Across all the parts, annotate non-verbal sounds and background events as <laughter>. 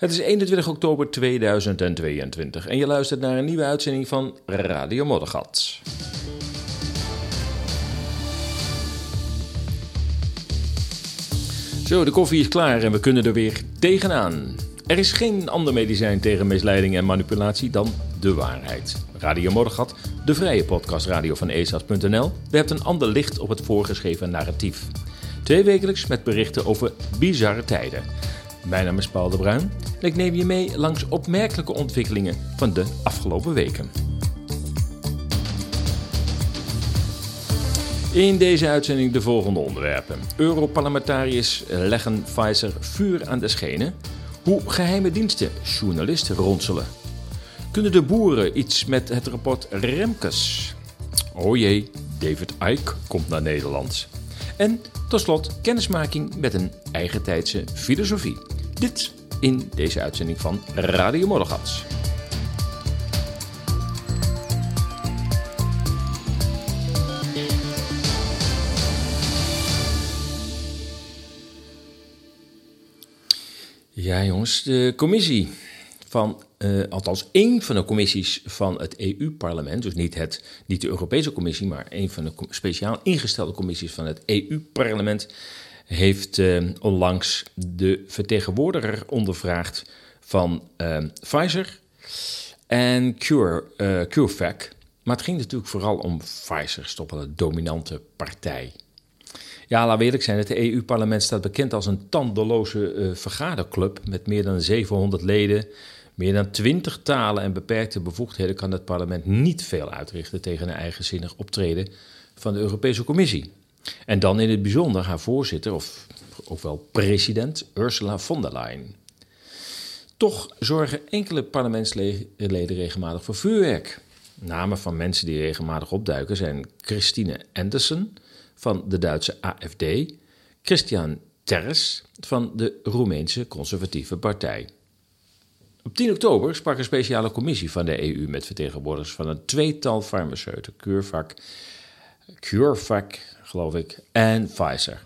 Het is 21 oktober 2022 en je luistert naar een nieuwe uitzending van Radio Moddergat. Zo, de koffie is klaar en we kunnen er weer tegenaan. Er is geen ander medicijn tegen misleiding en manipulatie dan de waarheid. Radio Moddergat, de vrije podcastradio van ESAS.nl, werpt een ander licht op het voorgeschreven narratief. Twee wekelijks met berichten over bizarre tijden. Mijn naam is Paul de Bruin en ik neem je mee langs opmerkelijke ontwikkelingen van de afgelopen weken. In deze uitzending de volgende onderwerpen. Europarlementariërs leggen Pfizer vuur aan de schenen. Hoe geheime diensten journalisten ronselen. Kunnen de boeren iets met het rapport Remkes? Oh jee, David Icke komt naar Nederland. En tot slot kennismaking met een eigentijdse filosofie. Dit in deze uitzending van Radio Moddergats. Ja, jongens, de commissie van, uh, althans één van de commissies van het EU-parlement, dus niet, het, niet de Europese Commissie, maar een van de speciaal ingestelde commissies van het EU-parlement, heeft uh, onlangs de vertegenwoordiger ondervraagd van uh, Pfizer en Cure, CureVac. Maar het ging natuurlijk vooral om Pfizer, wel een dominante partij. Ja, laat eerlijk zijn, het EU-parlement staat bekend als een tandeloze vergaderclub met meer dan 700 leden, meer dan 20 talen en beperkte bevoegdheden kan het parlement niet veel uitrichten tegen een eigenzinnig optreden van de Europese Commissie. En dan in het bijzonder haar voorzitter, of ook wel president, Ursula von der Leyen. Toch zorgen enkele parlementsleden regelmatig voor vuurwerk. Namen van mensen die regelmatig opduiken zijn Christine Andersen, van de Duitse AFD, Christian Terres van de Roemeense Conservatieve Partij. Op 10 oktober sprak een speciale commissie van de EU met vertegenwoordigers van een tweetal farmaceuten, CureVac, CureVac geloof ik, en Pfizer.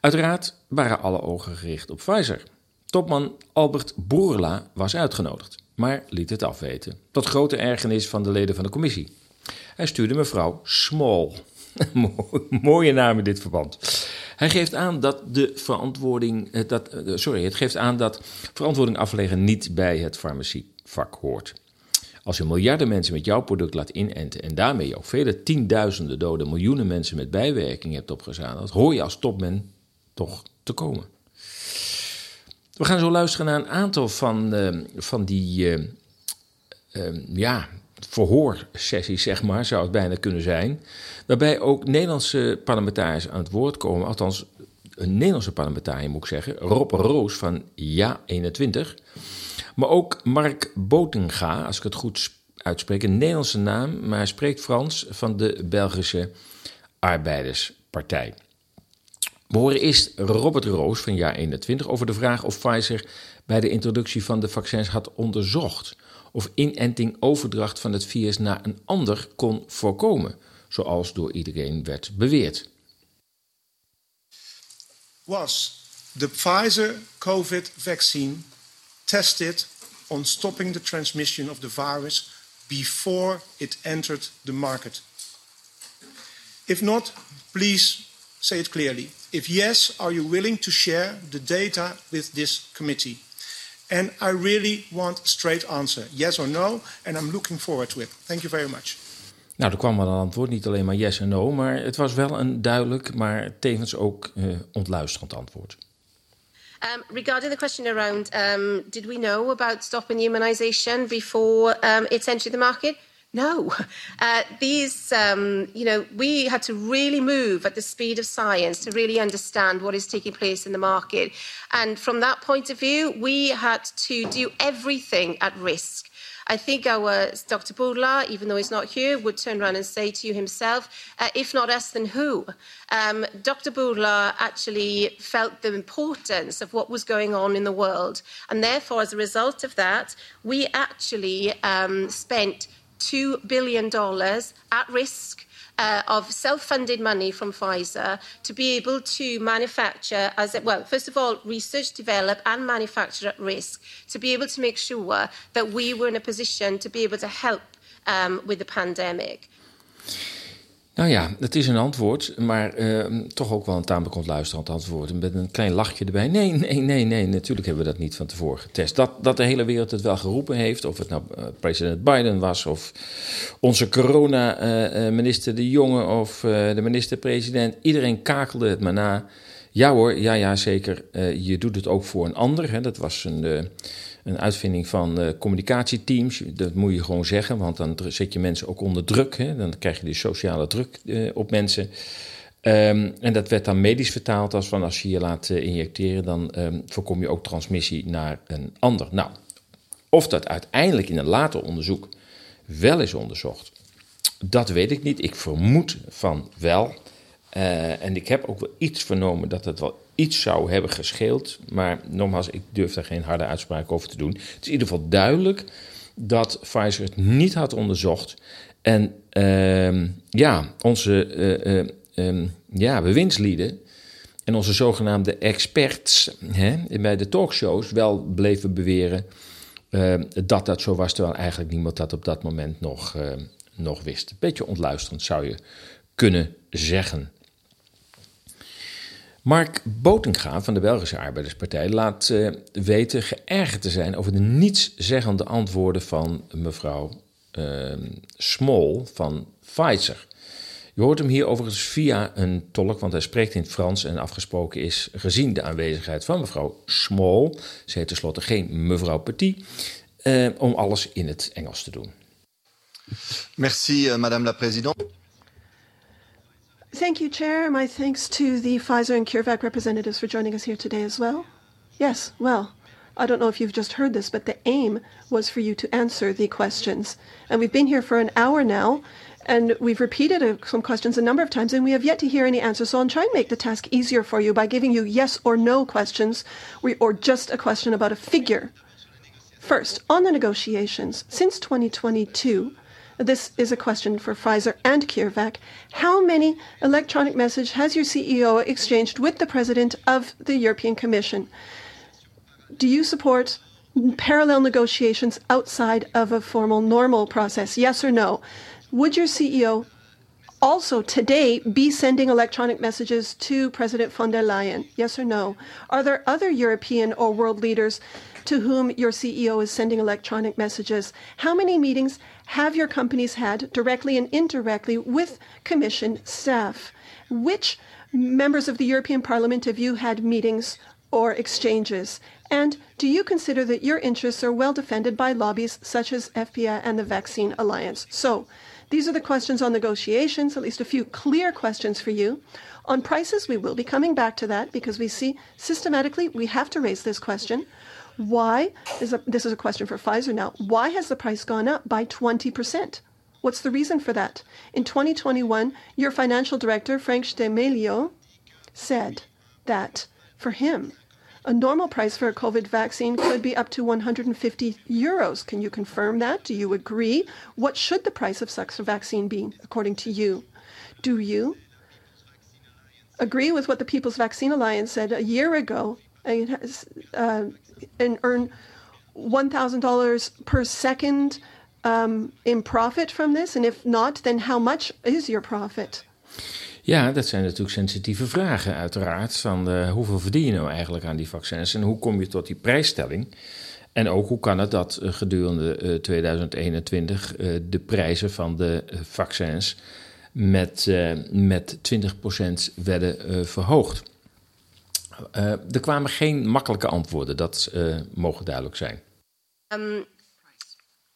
Uiteraard waren alle ogen gericht op Pfizer. Topman Albert Boerla was uitgenodigd, maar liet het afweten. Tot grote ergernis van de leden van de commissie. Hij stuurde mevrouw Small <laughs> Mooie naam in dit verband. Hij geeft aan dat de verantwoording, eh, dat, eh, sorry, het geeft aan dat verantwoording afleggen niet bij het farmacievak hoort. Als je miljarden mensen met jouw product laat inenten en daarmee ook vele tienduizenden doden, miljoenen mensen met bijwerking hebt opgezadeld, hoor je als topman toch te komen. We gaan zo luisteren naar een aantal van, uh, van die uh, uh, ja, verhoorsessies, zeg maar, zou het bijna kunnen zijn. Waarbij ook Nederlandse parlementariërs aan het woord komen. Althans, een Nederlandse parlementariër moet ik zeggen. Rob Roos van Ja21. Maar ook Mark Botenga, als ik het goed uitspreek. Een Nederlandse naam, maar hij spreekt Frans van de Belgische Arbeiderspartij. We horen eerst Robert Roos van jaar 21 over de vraag of Pfizer bij de introductie van de vaccins had onderzocht of inenting overdracht van het virus naar een ander kon voorkomen, zoals door iedereen werd beweerd. Was the Pfizer COVID vaccine tested on stopping the transmission of the virus before it entered the market? If not, please say it clearly. If yes, are you willing to share the data with this committee? And I really want a straight answer, yes or no, and I'm looking forward to it. Thank you very much. Nou, er kwam wel een antwoord, niet alleen maar yes en no, maar het was wel een duidelijk, maar tevens ook uh, ontluisterend antwoord. Um, regarding the question around um, did we know about stopping humanisation before um, it entered the market? No. <laughs> Uh, these, um, you know, we had to really move at the speed of science to really understand what is taking place in the market. And from that point of view, we had to do everything at risk I think our Dr. Bourla, even though he's not here, would turn around and say to you himself, uh, if not us, then who? Um, Dr. Bourla actually felt the importance of what was going on in the world. And therefore, as a result of that, we actually um, spent $2 billion at risk uh, of self-funded money from Pfizer to be able to manufacture, as it, well, first of all, research, develop and manufacture at risk to be able to make sure that we were in a position to be able to help um, with the pandemic. Nou ja, het is een antwoord, maar uh, toch ook wel een tamelijk ontluisterend antwoord. Met een klein lachje erbij. Nee, nee, nee, nee, natuurlijk hebben we dat niet van tevoren getest. Dat, dat de hele wereld het wel geroepen heeft, of het nou uh, president Biden was, of onze corona-minister uh, De Jonge, of de minister-president. Iedereen kakelde het maar na. Ja hoor, ja, ja, zeker. je doet het ook voor een ander. Hè. Dat was een een uitvinding van uh, communicatieteams. Dat moet je gewoon zeggen, want dan zet je mensen ook onder druk. Hè? Dan krijg je die sociale druk uh, op mensen. Um, en dat werd dan medisch vertaald als van als je je laat uh, injecteren, dan um, voorkom je ook transmissie naar een ander. Nou, of dat uiteindelijk in een later onderzoek wel is onderzocht, dat weet ik niet. Ik vermoed van wel. en ik heb ook wel iets vernomen dat het wel iets zou hebben gescheeld. Maar nogmaals, ik durf daar geen harde uitspraak over te doen. Het is in ieder geval duidelijk dat Pfizer het niet had onderzocht. En uh, ja, onze uh, uh, ja, bewindslieden en onze zogenaamde experts hè, bij de talkshows wel bleven beweren ehm, dat dat zo was, terwijl eigenlijk niemand dat op dat moment nog, nog wist. Beetje ontluisterend zou je kunnen zeggen. Mark Botinga van de Belgische Arbeiderspartij laat uh, weten geërgerd te zijn over de nietszeggende antwoorden van mevrouw uh, Small van Pfizer. Je hoort hem hier overigens via een tolk, want hij spreekt in het Frans en afgesproken is gezien de aanwezigheid van mevrouw Small, ze heet tenslotte geen mevrouw Petit, uh, om alles in het Engels te doen. Merci, euh, madame la présidente. Thank you, Chair. My thanks to the Pfizer and CureVac representatives for joining us here today as well. Yes, well, I don't know if you've just heard this, but the aim was for you to answer the questions. And we've been here for an hour now, and we've repeated uh, some questions a number of times, and we have yet to hear any answers. So I'll try and make the task easier for you by giving you yes or no questions, or just a question about a figure. First, on the negotiations, since 2022, this is a question for Pfizer and CureVac. How many electronic messages has your CEO exchanged with the president of the European Commission? Do you support parallel negotiations outside of a formal normal process? Yes or no? Would your CEO also today be sending electronic messages to President von der Leyen? Yes or no? Are there other European or world leaders to whom your CEO is sending electronic messages? How many meetings have your companies had directly and indirectly with Commission staff? Which members of the European Parliament have you had meetings or exchanges? And do you consider that your interests are well defended by lobbies such as FPA and the Vaccine Alliance? So, these are the questions on negotiations, at least a few clear questions for you. On prices, we will be coming back to that because we see systematically we have to raise this question. Why is a, this is a question for Pfizer now? Why has the price gone up by 20%? What's the reason for that? In 2021, your financial director, Frank Stemelio, said that for him, a normal price for a COVID vaccine could be up to 150 euros. Can you confirm that? Do you agree? What should the price of such a vaccine be, according to you? Do you agree with what the People's Vaccine Alliance said a year ago? Uh, and earn $1,000 per second um, in profit from this? And if not, then how much is your profit? Ja, dat zijn natuurlijk sensitieve vragen, uiteraard. Van uh, hoeveel verdien je nou eigenlijk aan die vaccins en hoe kom je tot die prijsstelling? En ook hoe kan het dat uh, gedurende uh, 2021 de prijzen van de vaccins met, met 20% werden verhoogd? Uh, er kwamen geen makkelijke antwoorden, dat uh, mogen duidelijk zijn. Um,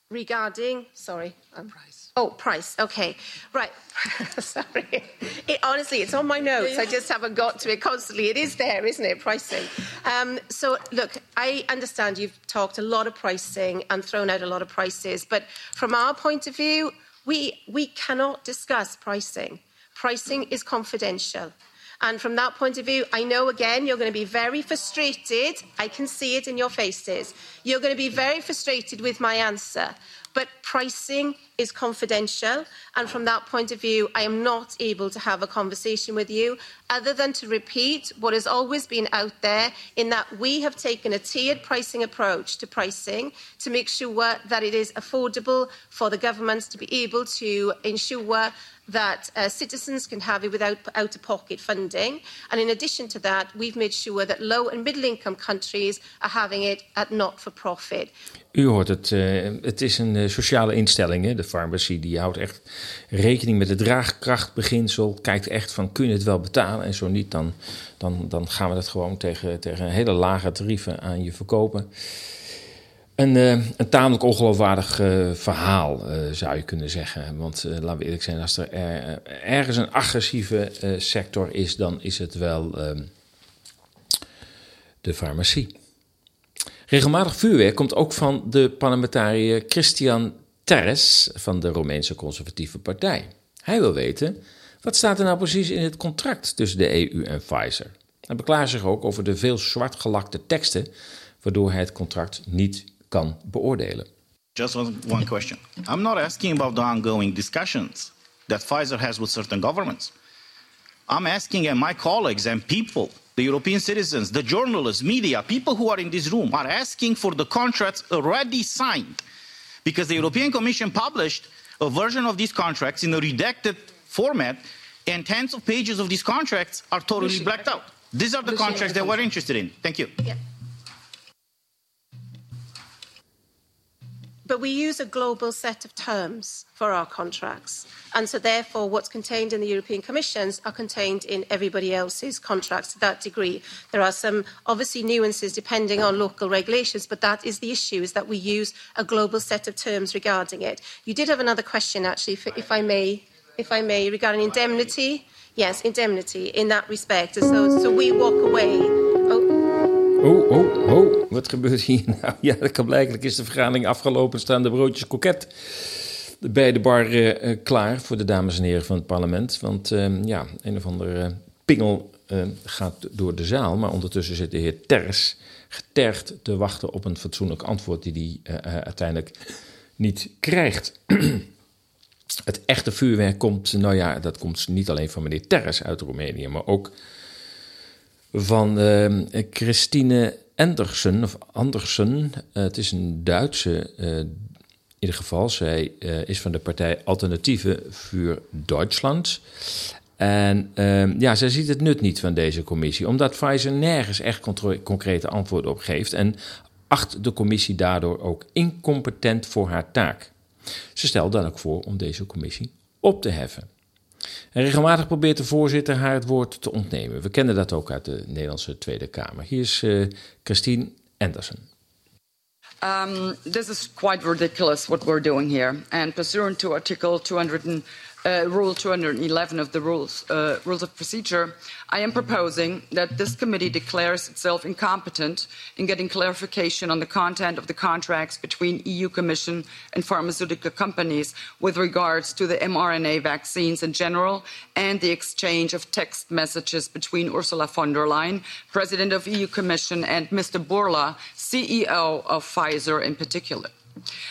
regarding, sorry. Um, price. Oh, price. Okay, right. <laughs> sorry. It, honestly, it's on my notes. I just haven't got to it constantly. It is there, isn't it? Pricing. Um, so, look, I understand you've talked a lot of pricing and thrown out a lot of prices, but from our point of view, we we cannot discuss pricing. Pricing is confidential. And from that point of view, I know again you're going to be very frustrated. I can see it in your faces. You're going to be very frustrated with my answer. but pricing is confidential. And from that point of view, I am not able to have a conversation with you other than to repeat what has always been out there in that we have taken a tiered pricing approach to pricing to make sure that it is affordable for the governments to be able to ensure that uh, citizens can have it without out of pocket funding. And in addition to that, we've made sure that low and middle income countries are having it at not for profit. U hoort het, uh, het is een uh, sociale instelling, hè? de farmacie. Die houdt echt rekening met het draagkrachtbeginsel. Kijkt echt van, kun je het wel betalen? En zo niet, dan, dan, dan gaan we dat gewoon tegen, tegen hele lage tarieven aan je verkopen. Een, uh, een tamelijk ongeloofwaardig uh, verhaal, uh, zou je kunnen zeggen. Want laten we eerlijk zijn, als er ergens een agressieve sector is, dan is het wel ehm, de farmacie. Regelmatig vuurwerk komt ook van de parlementariër Christian Terres van de Romeinse Conservatieve Partij. Hij wil weten, wat staat er nou precies in het contract tussen de EU en Pfizer? Hij beklaart zich ook over de veel zwartgelakte teksten, waardoor hij het contract niet kan beoordelen. Just one question. I'm not asking about the ongoing discussions that Pfizer has with certain governments. I'm asking and my colleagues and people, the European citizens, the journalists, media, people who are in this room are asking for the contracts already signed. Because the European Commission published a version of these contracts in a redacted format, and tens of pages of these contracts are totally blacked out. These are the contracts that we're interested in. Thank you. Yeah. But we use a global set of terms for our contracts. And so, therefore, what's contained in the European Commission's are contained in everybody else's contracts to that degree. There are some, obviously, nuances depending on local regulations, but that is the issue, is that we use a global set of terms regarding it. You did have another question, actually, if, if I may, if I may, regarding indemnity. Yes, indemnity in that respect. So, so we walk away. Oh, Oh, oh, wat gebeurt hier nou? <laughs> Ja, dat kan blijkbaar is de vergadering afgelopen, staan de broodjes koket bij de bar uh, klaar voor de dames en heren van het parlement. Want uh, ja, een of andere pingel gaat door de zaal, maar ondertussen zit de heer Ters getergd te wachten op een fatsoenlijk antwoord die hij uiteindelijk niet krijgt. <clears throat> het echte vuurwerk komt, nou ja, dat komt niet alleen van meneer Terres uit Roemenië, maar ook van uh, Christine Andersen, of Andersen. Uh, het is een Duitse, uh, in ieder geval. Zij uh, is van de partij Alternatieve voor Duitsland. En ehm, ja, zij ziet het nut niet van deze commissie, omdat Pfizer nergens echt concrete antwoorden op geeft en acht de commissie daardoor ook incompetent voor haar taak. Ze stelt dan ook voor om deze commissie op te heffen. En regelmatig probeert de voorzitter haar het woord te ontnemen. We kennen dat ook uit de Nederlandse Tweede Kamer. Hier is uh, Christine Anderson. Um, this is quite ridiculous what we're doing here. And pursuant to Article 200 uh, Rule 211 of the rules, uh, rules of Procedure, I am proposing that this committee declares itself incompetent in getting clarification on the content of the contracts between EU Commission and pharmaceutical companies with regards to the mRNA vaccines in general and the exchange of text messages between Ursula von der Leyen, President of EU Commission, and Mr. Borla, CEO of Pfizer in particular.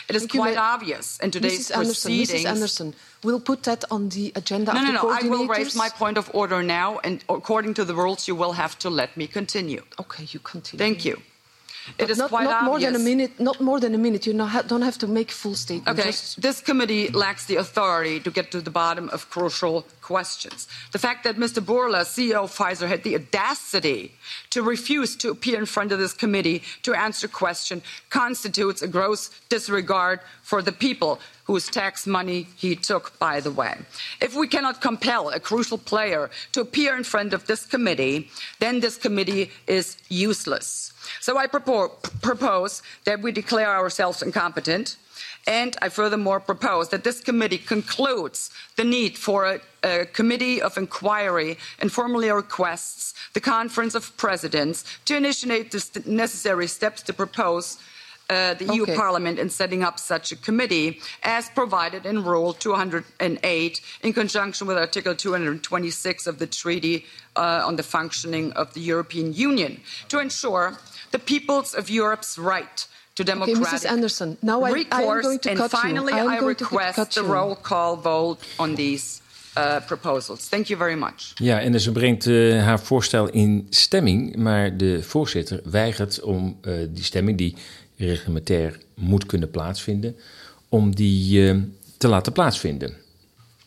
It is quite obvious in today's Mrs. Anderson, proceedings. Mrs. Anderson, we'll put that on the agenda no, of no, the no. I will raise my point of order now, and according to the rules, you will have to let me continue. Okay, you continue. Thank you. It is not, quite not more than a minute. Not more than a minute. You don't have to make full statements. Okay, Just- this committee lacks the authority to get to the bottom of crucial questions. The fact that Mr. Borla, CEO of Pfizer, had the audacity to refuse to appear in front of this committee to answer question constitutes a gross disregard for the people whose tax money he took, by the way. If we cannot compel a crucial player to appear in front of this committee, then this committee is useless. So I propose, propose that we declare ourselves incompetent. And I furthermore propose that this committee concludes the need for a, a committee of inquiry and formally requests the Conference of Presidents to initiate the necessary steps to propose uh, the EU Parliament in setting up such a committee, as provided in Rule 208 in conjunction with Article 226 of the Treaty uh, on the Functioning of the European Union, to ensure the peoples of Europe's right to Okay, democratic Mrs. Anderson, now I, I am recourse. going to and cut finally, you. I am I going to request cut the roll call vote on these uh, proposals. Thank you very much. Ja, en ze brengt eh, haar voorstel in stemming, maar de voorzitter weigert om eh, die stemming, die reglementair moet kunnen plaatsvinden, om die eh, te laten plaatsvinden.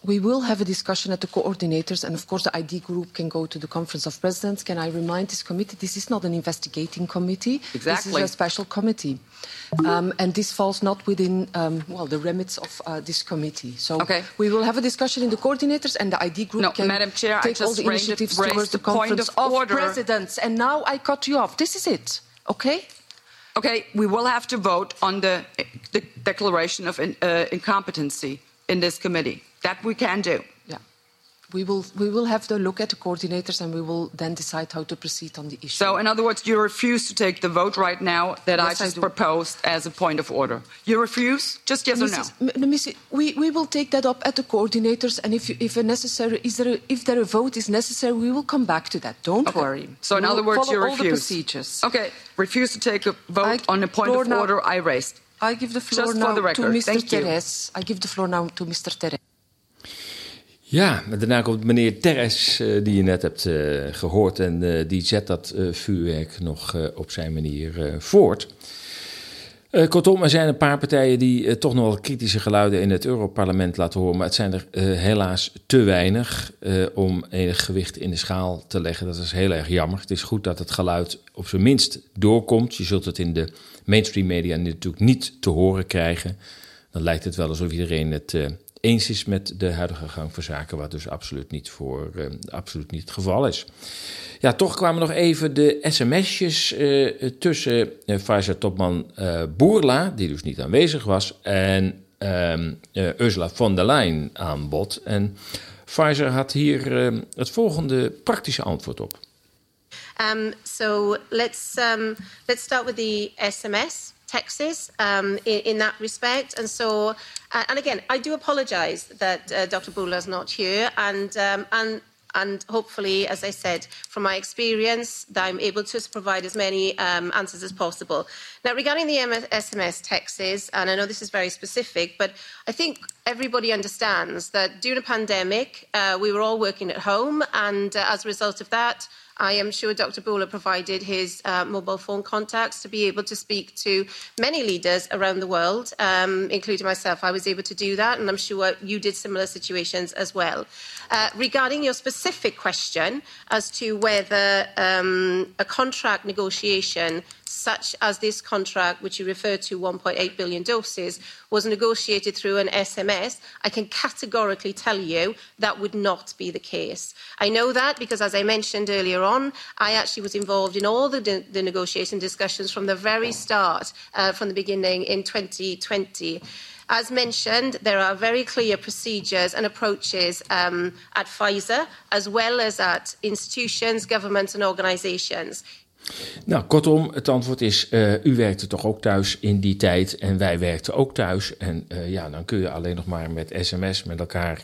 We will have a discussion at the coordinators, and of course, the ID group can go to the Conference of Presidents. Can I remind this committee this is not an investigating committee? Exactly. This is a special committee. Um, and this falls not within um, well the remits of uh, this committee. So Okay. we will have a discussion in the coordinators, and the ID group No, can Madam Chair, I take all the initiatives raised towards the the point Conference of of, order. Presidents. And now I cut you off. This is it. Okay. Okay, we will have to vote on the, the declaration of in, uh, incompetency in this committee. That we can do. Yeah. We will, we will have to look at the coordinators and we will then decide how to proceed on the issue. So, in other words, you refuse to take the vote right now that Yes, I I just do. proposed as a point of order. You refuse? Just yes or no? Mrs. M- no, Mrs. We, we will take that up at the coordinators, and if, you- if, a necessary, is there a, if there a vote is necessary, we will come back to that. Don't Okay. worry. So, in We other words, you all the refuse. procedures. Okay, refuse to take a vote I- on the point of now- order I raised. I give the floor Just now the to Mr. Thank you. I give the floor now to Mr. Teres. Ja, daarna komt meneer Teres, eh, die je net hebt eh, gehoord, en eh, die zet dat vuurwerk nog op zijn manier voort. Kortom, er zijn een paar partijen die toch nog wel kritische geluiden in het Europarlement laten horen. Maar het zijn er helaas te weinig om enig gewicht in de schaal te leggen. Dat is heel erg jammer. Het is goed dat het geluid op zijn minst doorkomt. Je zult het in de mainstream media natuurlijk niet te horen krijgen. Dan lijkt het wel alsof iedereen het eens is met de huidige gang van zaken, wat dus absoluut niet, voor, eh, absoluut niet het geval is. Ja, toch kwamen nog even de sms'jes eh, tussen Pfizer-topman eh, Boerla, die dus niet aanwezig was, en ehm, eh, Ursula von der Leyen aan bod. En Pfizer had hier het volgende praktische antwoord op. Um, so let's um, let's start with the SMS texts um, in, in that respect. And so, uh, and again, I do apologise that uh, Dr. Bula is not here, and um, and. And hopefully, as I said, from my experience, that I'm able to provide as many um, answers as possible. Now, regarding the MS- SMS texts, and I know this is very specific, but I think everybody understands that during a pandemic, uh, we were all working at home, and uh, as a result of that, I am sure Dr. Bula provided his uh, mobile phone contacts to be able to speak to many leaders around the world, um, including myself. I was able to do that, and I'm sure you did similar situations as well. Uh, regarding your specific question as to whether um, a contract negotiation such as this contract, which you referred to, 1.8 billion doses, was negotiated through an SMS, I can categorically tell you that would not be the case. I know that because, as I mentioned earlier on, I actually was involved in all the, the negotiation discussions from the very start, uh, from the beginning in 2020. As mentioned, there are very clear procedures and approaches um, at Pfizer, as well as at institutions, governments, and organisations. Nou, kortom, het antwoord is: eh, u werkte toch ook thuis in die tijd en wij werkten ook thuis. En eh, ja, dan kun je alleen nog maar met sms met elkaar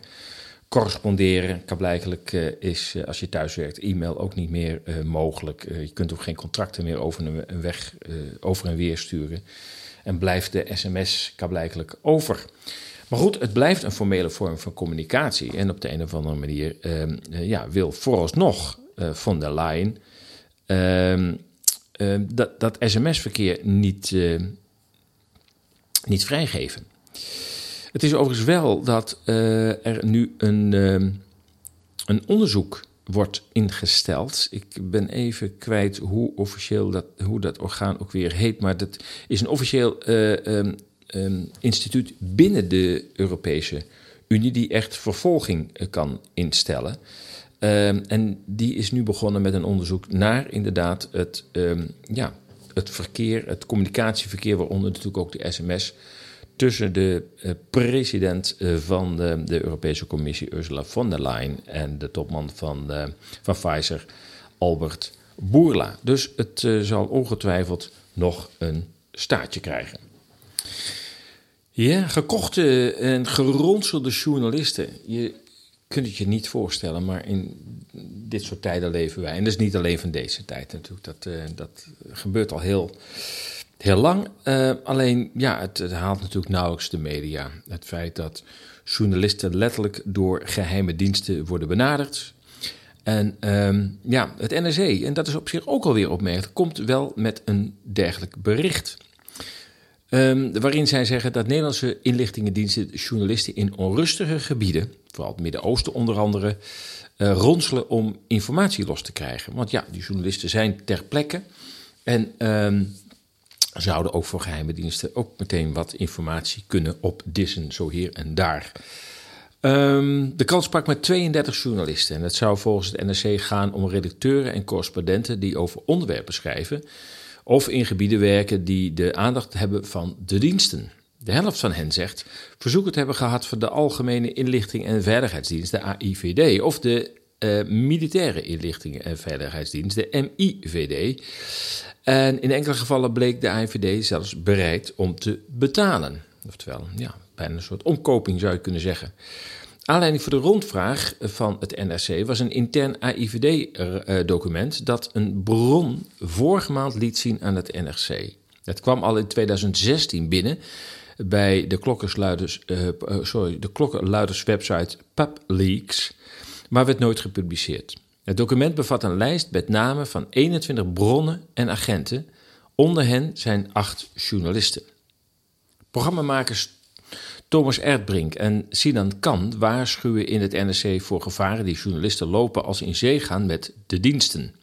corresponderen. Kablijkelijk eh, is, als je thuis werkt, e-mail ook niet meer mogelijk. Je kunt ook geen contracten meer over een, weg over en weer sturen. En blijft de sms kablijkelijk over. Maar goed, het blijft een formele vorm van communicatie. En op de een of andere manier ehm, eh, ja, wil vooralsnog von der Leyen dat, dat sms-verkeer niet, eh, niet vrijgeven. Het is overigens wel dat eh, er nu een, ehm, een onderzoek wordt ingesteld. Ik ben even kwijt hoe officieel dat, hoe dat orgaan ook weer heet, maar dat is een officieel eh, ehm, ehm, instituut binnen de Europese Unie die echt vervolging eh, kan instellen. Ehm, en die is nu begonnen met een onderzoek naar inderdaad het, ehm, ja, het verkeer, het communicatieverkeer, waaronder natuurlijk ook de sms, tussen de eh, president eh, van de, Europese Commissie, Ursula von der Leyen, en de topman van, eh, van Pfizer, Albert Bourla. Dus het zal ongetwijfeld nog een staartje krijgen. Ja, gekochte en geronselde journalisten. Je kunt het je niet voorstellen, maar in dit soort tijden leven wij. En dat is niet alleen van deze tijd natuurlijk. Dat, eh, dat gebeurt al heel, Heel lang, uh, alleen ja, het, het, haalt natuurlijk nauwelijks de media. Het feit dat journalisten letterlijk door geheime diensten worden benaderd. En um, ja, het NRC, en dat is op zich ook alweer opmerkelijk, komt wel met een dergelijk bericht. Um, waarin zij zeggen dat Nederlandse inlichtingendiensten journalisten in onrustige gebieden, vooral het Midden-Oosten onder andere, uh, ronselen om informatie los te krijgen. Want ja, die journalisten zijn ter plekke en um, zouden ook voor geheime diensten ook meteen wat informatie kunnen opdissen, zo hier en daar. Um, de krant sprak met 32 journalisten en het zou volgens het NRC gaan om redacteuren en correspondenten die over onderwerpen schrijven of in gebieden werken die de aandacht hebben van de diensten. De helft van hen zegt verzoeken te hebben gehad van de Algemene Inlichting en Veiligheidsdienst, de AIVD, of de uh, Militaire Inlichting en Veiligheidsdienst, de MIVD. En in enkele gevallen bleek de AIVD zelfs bereid om te betalen. Oftewel, ja, bijna een soort omkoping zou je kunnen zeggen. Aanleiding voor de rondvraag van het NRC was een intern AIVD-document dat een bron vorige maand liet zien aan het NRC. Het kwam al in 2016 binnen bij de, klokkenluiders, uh, sorry, de klokkenluiderswebsite PubLeaks, maar werd nooit gepubliceerd. Het document bevat een lijst met namen van 21 bronnen en agenten. Onder hen zijn acht journalisten. Programmamakers Thomas Erdbrink en Sinan Kan waarschuwen in het NRC voor gevaren die journalisten lopen als in zee gaan met de diensten.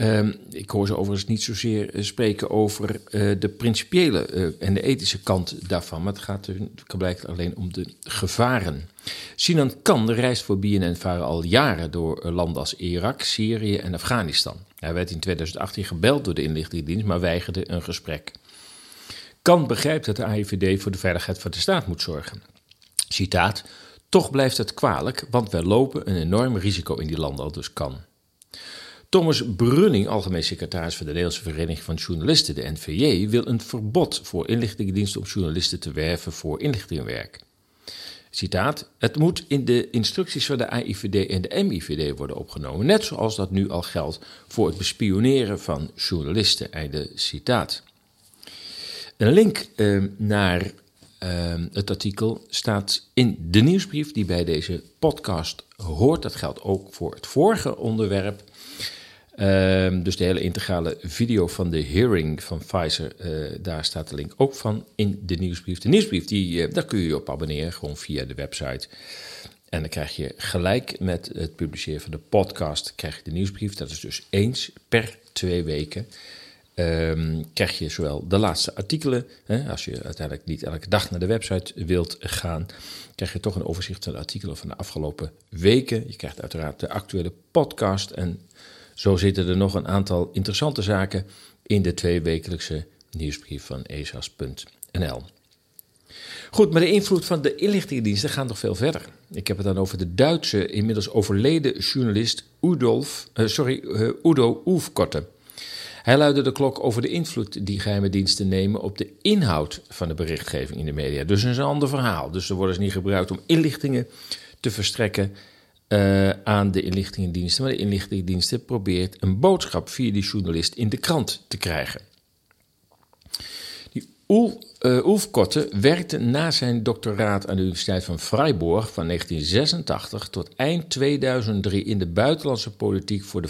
Um, ik hoor ze overigens niet zozeer eh, spreken over uh, de principiële uh, en de ethische kant daarvan, maar het gaat er blijkbaar alleen om de gevaren. Sinan Kan reist voor BNN-varen al jaren door landen als Irak, Syrië en Afghanistan. Hij werd in 2018 gebeld door de inlichtingendienst, maar weigerde een gesprek. Kan begrijpt dat de AIVD voor de veiligheid van de staat moet zorgen. Citaat: Toch blijft het kwalijk, want wij lopen een enorm risico in die landen, al dus kan. Thomas Brunning, algemeen secretaris van de Nederlandse Vereniging van Journalisten, de NVJ, wil een verbod voor inlichtingendiensten om journalisten te werven voor inlichtingenwerk. Citaat: Het moet in de instructies van de AIVD en de MIVD worden opgenomen, net zoals dat nu al geldt voor het bespioneren van journalisten. Einde citaat. Een link uh, naar uh, het artikel staat in de nieuwsbrief die bij deze podcast hoort. Dat geldt ook voor het vorige onderwerp. Uh, dus de hele integrale video van de hearing van Pfizer, eh, daar staat de link ook van in de nieuwsbrief. De nieuwsbrief, die, eh, daar kun je je op abonneren, gewoon via de website. En dan krijg je gelijk met het publiceren van de podcast, krijg je de nieuwsbrief. Dat is dus eens per twee weken. Um, krijg je zowel de laatste artikelen, hè, als je uiteindelijk niet elke dag naar de website wilt gaan, krijg je toch een overzicht van de artikelen van de afgelopen weken. Je krijgt uiteraard de actuele podcast en zo zitten er nog een aantal interessante zaken in de tweewekelijkse nieuwsbrief van esas.nl. Goed, maar de invloed van de inlichtingendiensten gaat nog veel verder. Ik heb het dan over de Duitse, inmiddels overleden journalist uh, sorry, uh, Udo Oefkotte. Hij luidde de klok over de invloed die geheime diensten nemen op de inhoud van de berichtgeving in de media. Dus een ander verhaal. Dus er worden ze niet gebruikt om inlichtingen te verstrekken uh, aan de inlichtingendiensten. Maar de inlichtingendiensten probeert een boodschap via die journalist in de krant te krijgen. Die Kotte werkte na zijn doctoraat aan de Universiteit van Freiburg van 1986 tot eind 2003 in de buitenlandse politiek voor de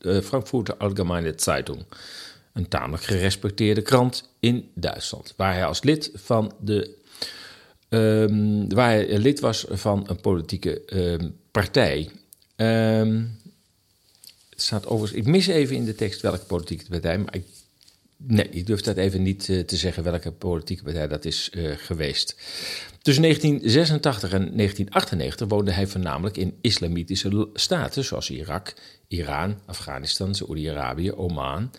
uh, Frankfurter Allgemeine Zeitung. Een tamelijk gerespecteerde krant in Duitsland, waar hij als lid van de um, waar hij lid was van een politieke um, partij. Het staat ik mis even in de tekst welke politieke partij, maar ik, nee, ik durf dat even niet uh, te zeggen welke politieke partij dat is uh, geweest. Tussen 1986 en 1998 woonde hij voornamelijk in islamitische staten zoals Irak, Iran, Afghanistan, Saoedi-Arabië, Oman,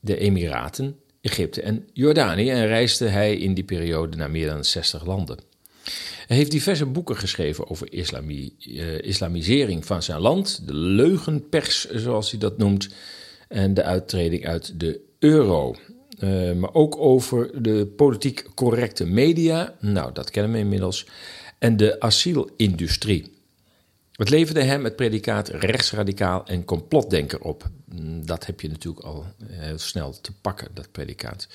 de Emiraten, Egypte en Jordanië en reisde hij in die periode naar meer dan 60 landen. Hij heeft diverse boeken geschreven over islami, uh, islamisering van zijn land, de leugenpers zoals hij dat noemt, en de uittreding uit de euro. Uh, maar ook over de politiek correcte media, nou dat kennen we inmiddels, en de asielindustrie. Het leverde hem het predicaat rechtsradicaal en complotdenker op. Mm, dat heb je natuurlijk al heel snel te pakken, dat predicaat.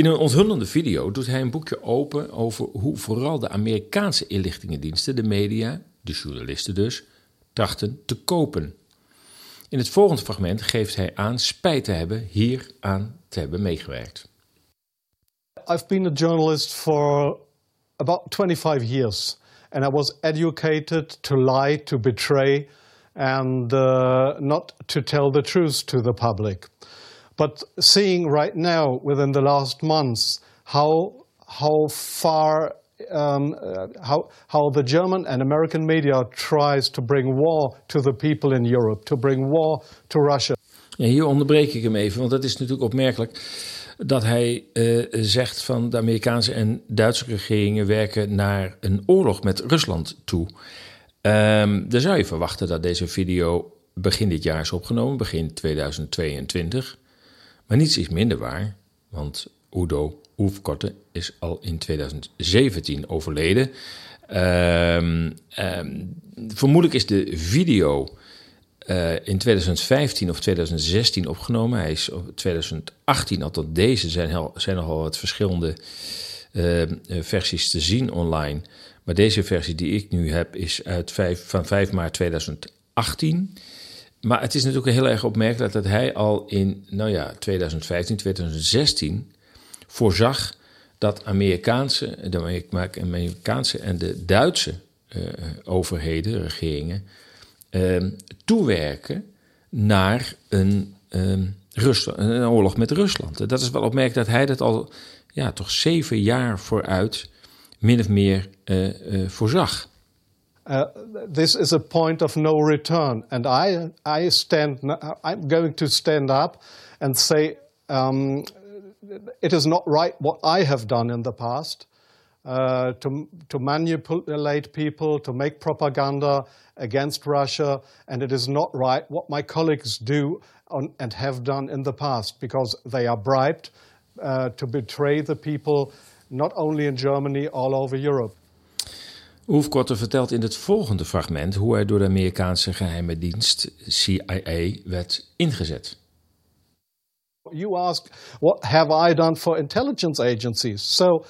In een onthullende video doet hij een boekje open over hoe vooral de Amerikaanse inlichtingendiensten, de media, de journalisten dus, trachten te kopen. In het volgende fragment geeft hij aan spijt te hebben hier aan te hebben meegewerkt. I've been a journalist for about 25 years and I was educated to lie, to betray and uh, not to tell the truth to the public. But seeing right now within the last months how how far um, uh, how, how the German and American media tries to bring war to the people in Europe, to bring war to Russia. Ja, hier onderbreek ik hem even, want dat is natuurlijk opmerkelijk dat hij uh, zegt van de Amerikaanse en Duitse regeringen werken naar een oorlog met Rusland toe. Um, dan zou je verwachten dat deze video begin dit jaar is opgenomen, begin 2022. Maar niets is minder waar, want Udo Oefkorte is al in 2017 overleden. Um, um, vermoedelijk is de video uh, in 2015 of 2016 opgenomen. Hij is op 2018, althans deze zijn, zijn nogal wat verschillende uh, versies te zien online. Maar deze versie die ik nu heb is uit 5, van 5 maart 2018. Maar het is natuurlijk heel erg opmerkelijk dat hij al in nou ja, 2015, 2016 voorzag dat Amerikaanse, de Amerikaanse en de Duitse uh, overheden, regeringen, uh, toewerken naar een, Rusland, een oorlog met Rusland. Dat is wel opmerkelijk dat hij dat al ja, toch zeven jaar vooruit min of meer uh, voorzag. Uh, this is a point of no return, and I, I stand. I'm going to stand up and say um, it is not right what I have done in the past uh, to, to manipulate people, to make propaganda against Russia, and it is not right what my colleagues do on, and have done in the past because they are bribed uh, to betray the people, not only in Germany, all over Europe. Hoefkorter vertelt in het volgende fragment hoe hij door de Amerikaanse geheime dienst CIA werd ingezet. You ask, what have I done for intelligence agencies? So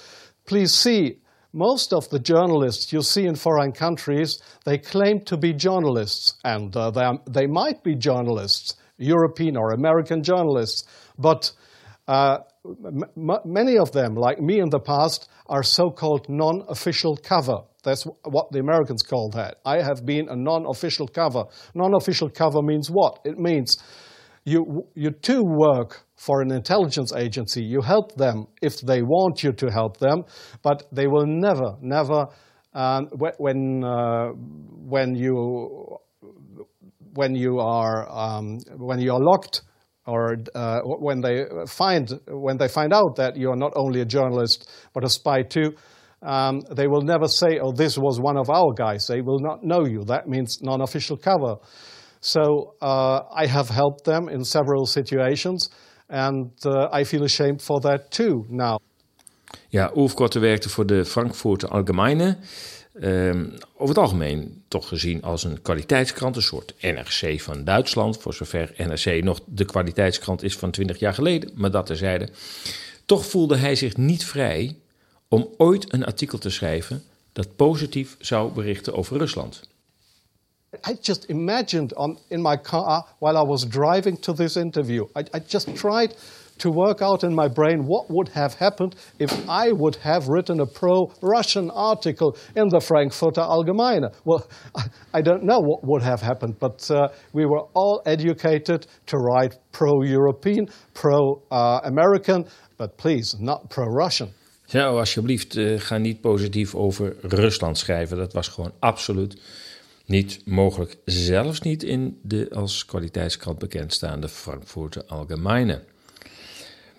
please see, most of the journalists you see in foreign countries, they claim to be journalists, and uh, they, are, they might be journalists, European or American journalists, but uh, many of them, like me in the past, are so called non official cover. That's what the Americans call that. I have been a non official cover. Non official cover means what? It means you, you too work for an intelligence agency. You help them if they want you to help them, but they will never, never, um, when, uh, when, you, when, you are, um, when you are locked or uh, when, they find, when they find out that you are not only a journalist but a spy too, um, they will never say, oh, this was one of our guys. They will not know you. That means non official cover. So uh, I have helped them in several situations, and uh, I feel ashamed for that too now. Ja, Ulf werkte voor de Frankfurter Allgemeine. Um, over het algemeen toch gezien als een kwaliteitskrant, een soort NRC van Duitsland, voor zover NRC nog de kwaliteitskrant is van 20 jaar geleden, maar dat terzijde. Toch voelde hij zich niet vrij om ooit een artikel te schrijven dat positief zou berichten over Rusland. I just imagined on, in my car while I was driving to this interview, I, I just tried to work out in my brain what would have happened if I would have written a pro Russian article in the Frankfurter Allgemeine. Well, I don't know what would have happened, but uh, we were all educated to write pro European, pro uh, American, but please, not pro Russian. Ja, alsjeblieft, uh, ga niet positief over Rusland schrijven. Dat was gewoon absoluut niet mogelijk, zelfs niet in de als kwaliteitskrant bekendstaande Frankfurter Allgemeine.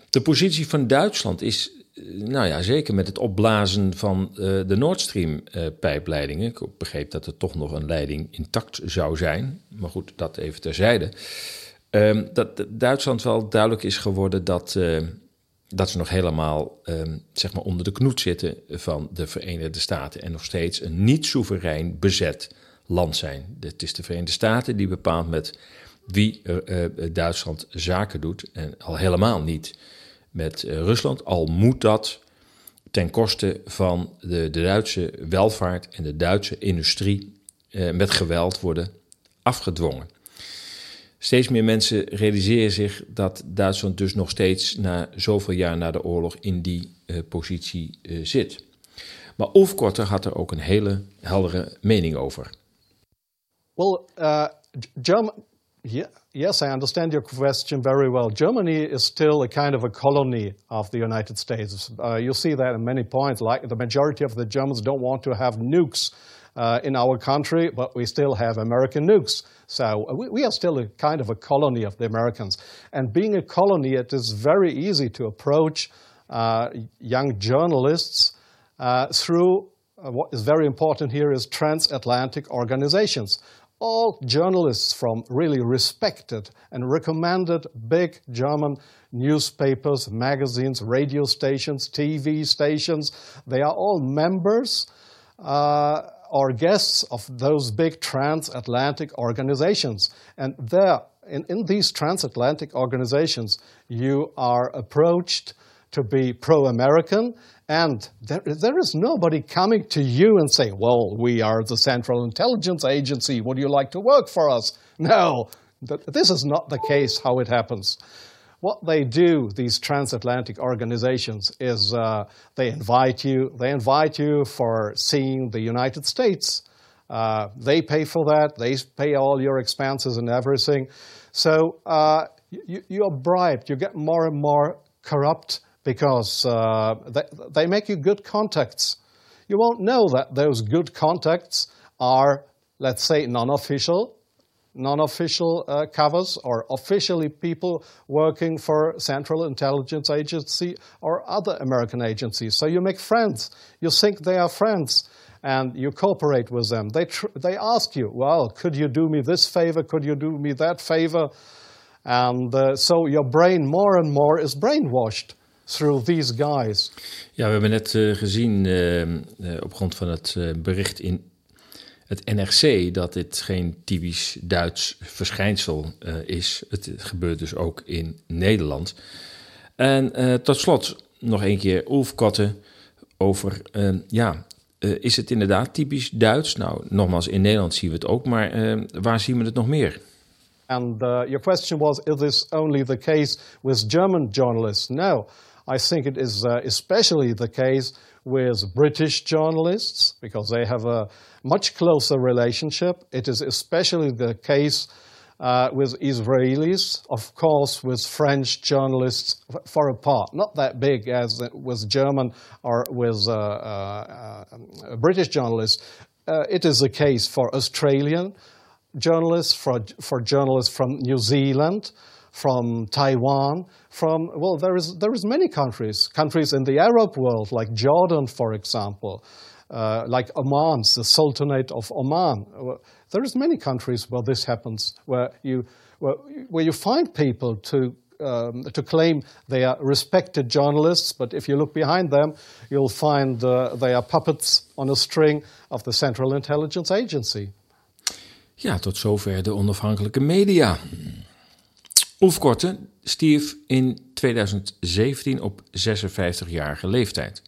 De positie van Duitsland is, nou ja, zeker met het opblazen van uh, de Nord Stream-pijpleidingen. Uh, ik begreep dat er toch nog een leiding intact zou zijn, maar goed, dat even terzijde. Uh, dat Duitsland wel duidelijk is geworden dat, dat ze nog helemaal ehm, zeg maar onder de knoet zitten van de Verenigde Staten en nog steeds een niet soeverein bezet land zijn. Het is de Verenigde Staten die bepaalt met wie uh, Duitsland zaken doet. En al helemaal niet met Rusland, al moet dat ten koste van de, de Duitse welvaart en de Duitse industrie met geweld worden afgedwongen. Steeds meer mensen realiseren zich dat Duitsland dus nog steeds na zoveel jaar na de oorlog in die uh, positie uh, zit. Maar Ulf Korter had er ook een hele heldere mening over. Well, uh, yes, I understand your question very well. Germany is still a kind of a colony of the United States. Uh, you see that in many points. Like the majority of the Germans don't want to have nukes in our country, but we still have American nukes. So uh, we, we, are still a kind of a colony of the Americans. And being a colony, it is very easy to approach uh, young journalists uh, through uh, what is very important here is transatlantic organizations. All journalists from really respected and recommended big German newspapers, magazines, radio stations, TV stations, they are all members uh, are guests of those big transatlantic organizations. And there, in, in these transatlantic organizations, you are approached to be pro American, and there, there is nobody coming to you and saying, Well, we are the Central Intelligence Agency. Would you like to work for us? No, this is not the case how it happens. What they do, these transatlantic organizations, is uh, they invite you. They invite you for seeing the United States. Uh, they pay for that. They pay all your expenses and everything. So uh, you, you're bribed. You get more and more corrupt because uh, they, they make you good contacts. You won't know that those good contacts are, let's say, non-official non-official uh, covers or officially people working for Central Intelligence Agency or other American agencies. So you make friends. You think they are friends and you cooperate with them. They, they ask you, well, could you do me this favor? Could you do me that favor? And uh, so your brain more and more is brainwashed through these guys. Ja, we hebben net uh, gezien uh, op grond van het bericht in het NRC dat dit geen typisch Duits verschijnsel uh, is. Het gebeurt dus ook in Nederland. En uh, tot slot nog een keer Ulf Kotte over, uh, ja, is het inderdaad typisch Duits? Nou, nogmaals, in Nederland zien we het ook, maar waar zien we het nog meer? And your question was, is this only the case with German journalists? No, I think it is especially the case with British journalists because they have a much closer relationship. It is especially the case uh, with Israelis, of course, with French journalists far apart, not that big as with German or with uh, uh, uh British journalists. Uh, it is the case for Australian journalists, for, for journalists from New Zealand, from Taiwan, from, well, there is, there is many countries, countries in the Arab world, like Jordan, for example, uh, like Oman, the Sultanate of Oman. There is many countries where this happens, where you, where, where you find people to um, to claim they are respected journalists, but if you look behind them, you'll find uh, they are puppets on a string of the Central Intelligence Agency. Ja, tot zover de onafhankelijke media. Ulf stierf in 2017 op 56-jarige leeftijd.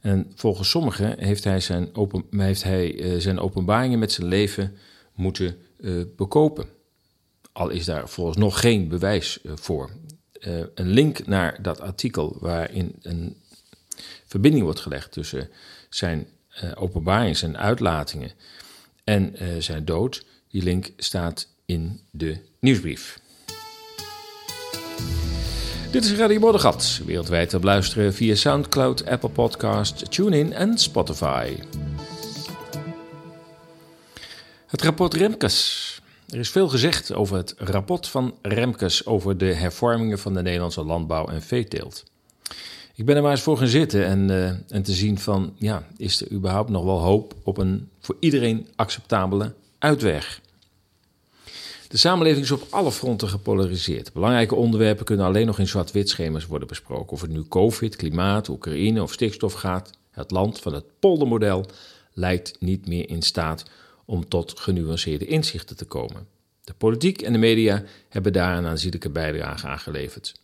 En volgens sommigen heeft hij zijn, open, heeft hij, uh, zijn openbaringen met zijn leven moeten uh, bekopen. Al is daar volgens nog geen bewijs uh, voor. een link naar dat artikel waarin een verbinding wordt gelegd tussen zijn openbaringen, zijn uitlatingen en zijn dood, die link staat in de nieuwsbrief. Dit is Radio Moddergat, wereldwijd te beluisteren via Soundcloud, Apple Podcast, TuneIn en Spotify. Het rapport Remkes. Er is veel gezegd over het rapport van Remkes over de hervormingen van de Nederlandse landbouw en veeteelt. Ik ben er maar eens voor gaan zitten en, uh, en te zien van, ja, is er überhaupt nog wel hoop op een voor iedereen acceptabele uitweg? De samenleving is op alle fronten gepolariseerd. Belangrijke onderwerpen kunnen alleen nog in zwart-wit schema's worden besproken. Of het nu COVID, klimaat, Oekraïne of stikstof gaat, het land van het poldermodel lijkt niet meer in staat om tot genuanceerde inzichten te komen. De politiek en de media hebben daar een aanzienlijke bijdrage aan geleverd.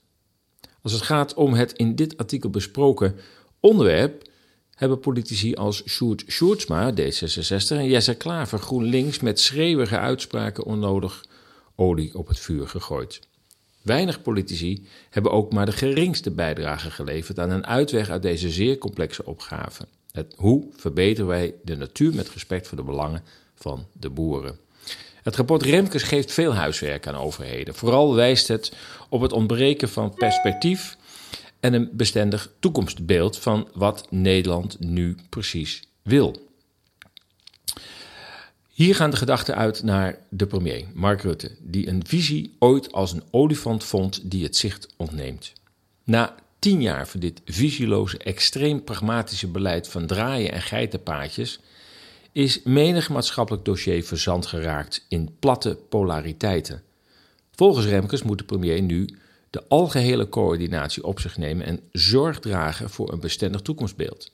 Als het gaat om het in dit artikel besproken onderwerp, hebben politici als Sjoerd Sjoerdsma, D66, en Jesse Klaver, GroenLinks, met schreeuwige uitspraken onnodig olie op het vuur gegooid. Weinig politici hebben ook maar de geringste bijdrage geleverd aan een uitweg uit deze zeer complexe opgave. Het, hoe verbeteren wij de natuur met respect voor de belangen van de boeren? Het rapport Remkes geeft veel huiswerk aan overheden. Vooral wijst het op het ontbreken van perspectief en een bestendig toekomstbeeld van wat Nederland nu precies wil. Hier gaan de gedachten uit naar de premier, Mark Rutte, die een visie ooit als een olifant vond die het zicht ontneemt. Na tien jaar van dit visieloze, extreem pragmatische beleid van draaien en geitenpaadjes is menig maatschappelijk dossier verzand geraakt in platte polariteiten. Volgens Remkes moet de premier nu de algehele coördinatie op zich nemen en zorg dragen voor een bestendig toekomstbeeld.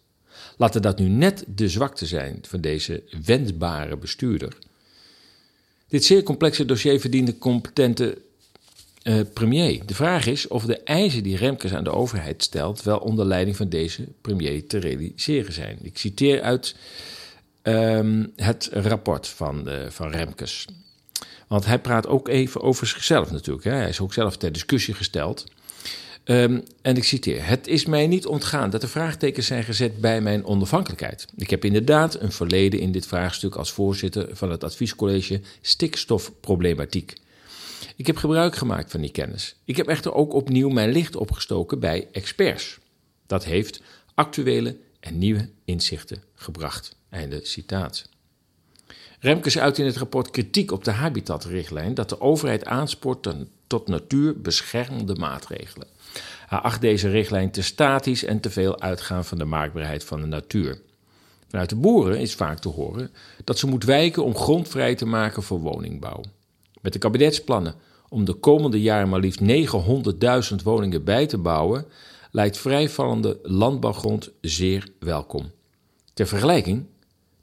Laten dat nu net de zwakte zijn van deze wendbare bestuurder. Dit zeer complexe dossier verdient een competente uh, premier. De vraag is of de eisen die Remkes aan de overheid stelt wel onder leiding van deze premier te realiseren zijn. Ik citeer uit um, het rapport van, uh, van Remkes. Want hij praat ook even over zichzelf natuurlijk. Hè. Hij is ook zelf ter discussie gesteld. Um, en ik citeer: Het is mij niet ontgaan dat er vraagtekens zijn gezet bij mijn onafhankelijkheid. Ik heb inderdaad een verleden in dit vraagstuk als voorzitter van het adviescollege stikstofproblematiek. Ik heb gebruik gemaakt van die kennis. Ik heb echter ook opnieuw mijn licht opgestoken bij experts. Dat heeft actuele en nieuwe inzichten gebracht. Einde citaat. Remkes uit in het rapport kritiek op de habitatrichtlijn dat de overheid aanspoort tot natuurbeschermende maatregelen. Acht deze richtlijn te statisch en te veel uitgaan van de maakbaarheid van de natuur. Vanuit de boeren is vaak te horen dat ze moet wijken om grond vrij te maken voor woningbouw. Met de kabinetsplannen om de komende jaren maar liefst 900.000 woningen bij te bouwen, lijkt vrijvallende landbouwgrond zeer welkom. Ter vergelijking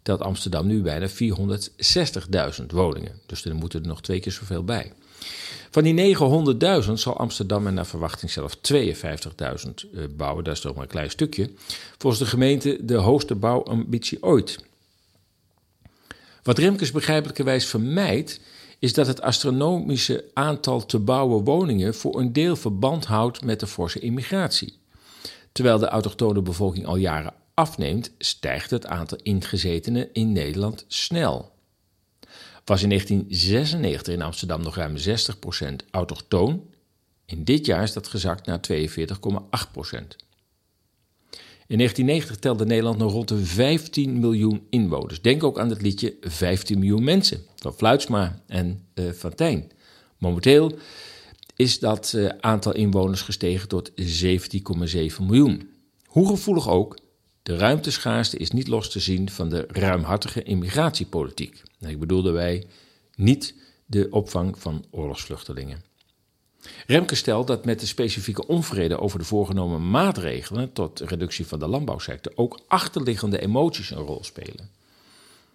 telt Amsterdam nu bijna 460.000 woningen, dus er moeten er nog twee keer zoveel bij. Van die 900.000 zal Amsterdam naar verwachting zelf 52.000 uh, bouwen. Dat is toch maar een klein stukje. Volgens de gemeente de hoogste bouwambitie ooit. Wat Remkes begrijpelijkerwijs vermijdt, is dat het astronomische aantal te bouwen woningen voor een deel verband houdt met de forse immigratie. Terwijl de autochtone bevolking al jaren afneemt, stijgt het aantal ingezetenen in Nederland snel was in 1996 in Amsterdam nog ruim 60% autochtoon. In dit jaar is dat gezakt naar 42,8%. In 1990 telde Nederland nog rond de 15 miljoen inwoners. Denk ook aan het liedje 15 miljoen mensen van Fluitsma en uh, Van. Momenteel is dat uh, aantal inwoners gestegen tot 17,7 miljoen. Hoe gevoelig ook, de ruimteschaarste is niet los te zien van de ruimhartige immigratiepolitiek. Ik bedoelde wij niet de opvang van oorlogsvluchtelingen. Remke stelt dat met de specifieke onvrede over de voorgenomen maatregelen tot reductie van de landbouwsector ook achterliggende emoties een rol spelen.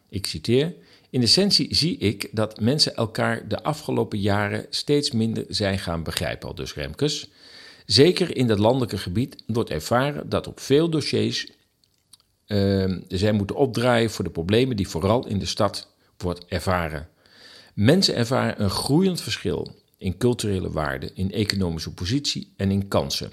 Ik citeer: In essentie zie ik dat mensen elkaar de afgelopen jaren steeds minder zijn gaan begrijpen, al dus Remkes. Zeker in dat landelijke gebied wordt ervaren dat op veel dossiers uh, zij moeten opdraaien voor de problemen die vooral in de stad wordt ervaren. Mensen ervaren een groeiend verschil in culturele waarden, in economische positie en in kansen.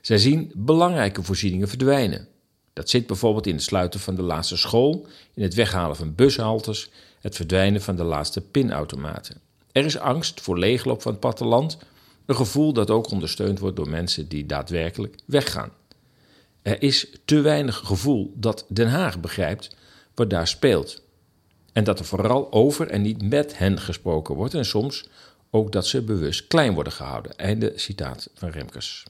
Zij zien belangrijke voorzieningen verdwijnen. Dat zit bijvoorbeeld in het sluiten van de laatste school, in het weghalen van bushaltes, het verdwijnen van de laatste pinautomaten. Er is angst voor leegloop van het platteland, een gevoel dat ook ondersteund wordt door mensen die daadwerkelijk weggaan. Er is te weinig gevoel dat Den Haag begrijpt wat daar speelt. En dat er vooral over en niet met hen gesproken wordt en soms ook dat ze bewust klein worden gehouden. Einde citaat van Remkes.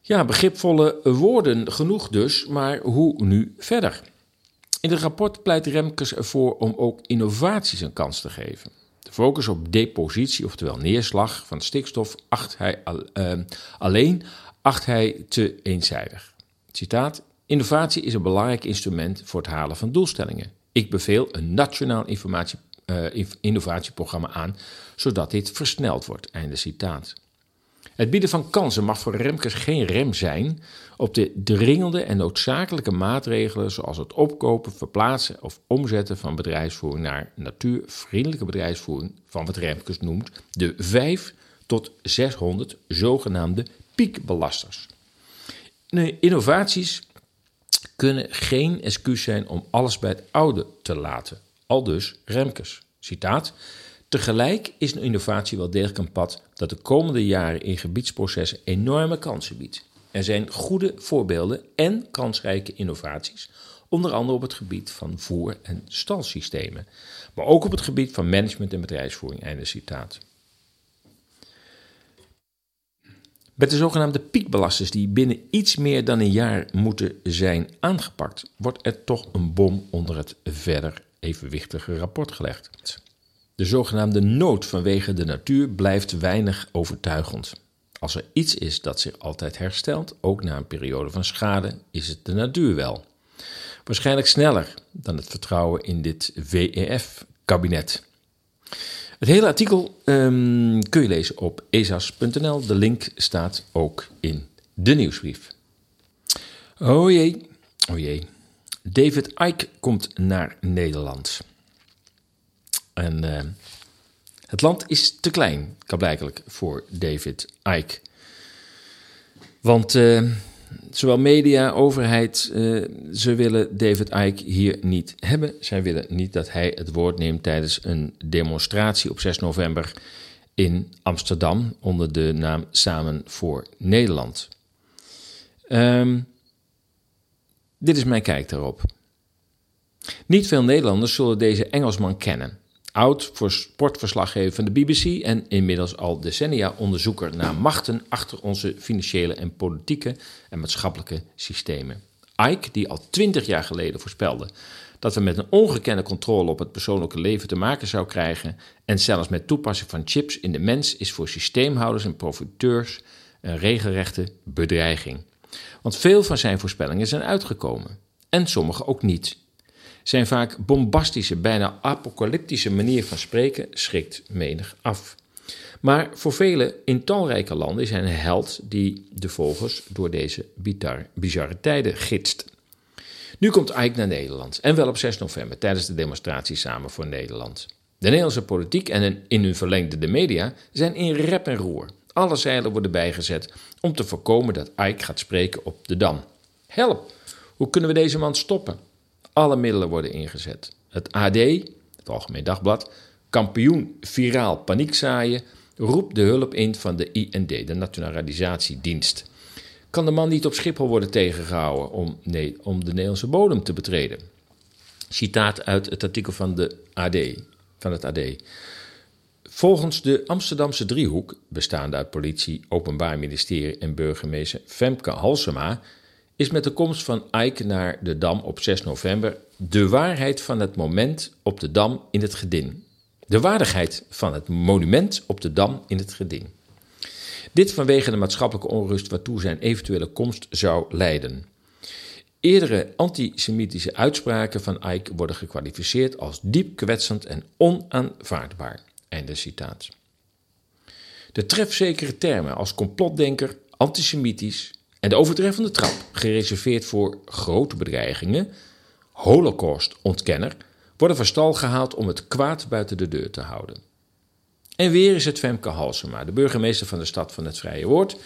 Ja, begripvolle woorden genoeg dus, maar hoe nu verder? In het rapport pleit Remkes ervoor om ook innovaties een kans te geven. De focus op depositie, oftewel neerslag van stikstof, acht hij uh, alleen acht hij te eenzijdig. Citaat: Innovatie is een belangrijk instrument voor het halen van doelstellingen. Ik beveel een nationaal informatie, uh, innovatieprogramma aan, zodat dit versneld wordt. Einde citaat. Het bieden van kansen mag voor Remkes geen rem zijn op de dringende en noodzakelijke maatregelen zoals het opkopen, verplaatsen of omzetten van bedrijfsvoering naar natuurvriendelijke bedrijfsvoering van wat Remkes noemt de 5 tot 600 zogenaamde piekbelasters. Innovaties kunnen geen excuus zijn om alles bij het oude te laten. Al dus Remkes. Citaat. Tegelijk is een innovatie wel degelijk een pad dat de komende jaren in gebiedsprocessen enorme kansen biedt. Er zijn goede voorbeelden en kansrijke innovaties, onder andere op het gebied van voer- en stalsystemen, maar ook op het gebied van management en bedrijfsvoering. Einde citaat. Met de zogenaamde piekbelasters die binnen iets meer dan een jaar moeten zijn aangepakt, wordt er toch een bom onder het verder evenwichtige rapport gelegd. De zogenaamde nood vanwege de natuur blijft weinig overtuigend. Als er iets is dat zich altijd herstelt, ook na een periode van schade, is het de natuur wel. Waarschijnlijk sneller dan het vertrouwen in dit WEF-kabinet. Het hele artikel um, kun je lezen op esas.nl. De link staat ook in de nieuwsbrief. Oh jee, oh jee. David Icke komt naar Nederland. En uh, het land is te klein, kan blijkelijk, voor David Icke. Want uh, zowel media, overheid, uh, ze willen David Icke hier niet hebben. Zij willen niet dat hij het woord neemt tijdens een demonstratie op 6 november in Amsterdam onder de naam Samen voor Nederland. Um, dit is mijn kijk daarop. Niet veel Nederlanders zullen deze Engelsman kennen. Oud voor sportverslaggever van de BBC en inmiddels al decennia onderzoeker naar machten achter onze financiële en politieke en maatschappelijke systemen. Ike, die al twintig jaar geleden voorspelde dat we met een ongekende controle op het persoonlijke leven te maken zou krijgen en zelfs met toepassing van chips in de mens, is voor systeemhouders en profiteurs een regelrechte bedreiging. Want veel van zijn voorspellingen zijn uitgekomen en sommige ook niet. Zijn vaak bombastische, bijna apocalyptische manier van spreken schrikt menig af. Maar voor velen in talrijke landen is hij een held die de volgers door deze bizarre tijden gidst. Nu komt Ike naar Nederland en wel op 6 november tijdens de demonstratie Samen voor Nederland. De Nederlandse politiek en in hun verlengde de media zijn in rep en roer. Alle zeilen worden bijgezet om te voorkomen dat Ike gaat spreken op de Dam. Help! Hoe kunnen we deze man stoppen? Alle middelen worden ingezet. Het AD, het Algemeen Dagblad, kampioen viraal paniekzaaien, roept de hulp in van de IND, de Naturalisatiedienst. Kan de man niet op Schiphol worden tegengehouden om, nee, om de Nederlandse bodem te betreden? Citaat uit het artikel van, de AD, van het AD. Volgens de Amsterdamse driehoek, bestaande uit politie, openbaar ministerie en burgemeester Femke Halsema, is met de komst van Ike naar de Dam op 6 november de waarheid van het moment op de Dam in het geding. De waardigheid van het monument op de Dam in het geding. Dit vanwege de maatschappelijke onrust waartoe zijn eventuele komst zou leiden. Eerdere antisemitische uitspraken van Ike worden gekwalificeerd als diep kwetsend en onaanvaardbaar. Einde citaat. De trefzekere termen als complotdenker, antisemitisch, en de overtreffende trap, gereserveerd voor grote bedreigingen, Holocaust-ontkenner, worden van stal gehaald om het kwaad buiten de deur te houden. En weer is het Femke Halsema, de burgemeester van de stad van het Vrije Woord,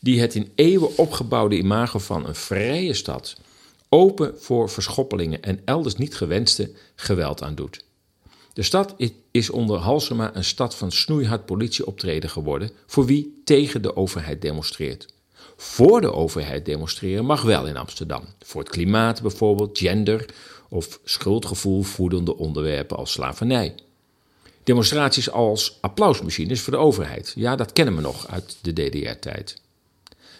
die het in eeuwen opgebouwde imago van een vrije stad open voor verschoppelingen en elders niet gewenste geweld aandoet. De stad is onder Halsema een stad van snoeihard politieoptreden geworden voor wie tegen de overheid demonstreert voor de overheid demonstreren mag wel in Amsterdam. Voor het klimaat bijvoorbeeld, gender of schuldgevoel voedende onderwerpen als slavernij. Demonstraties als applausmachines voor de overheid. Ja, dat kennen we nog uit de DDR-tijd.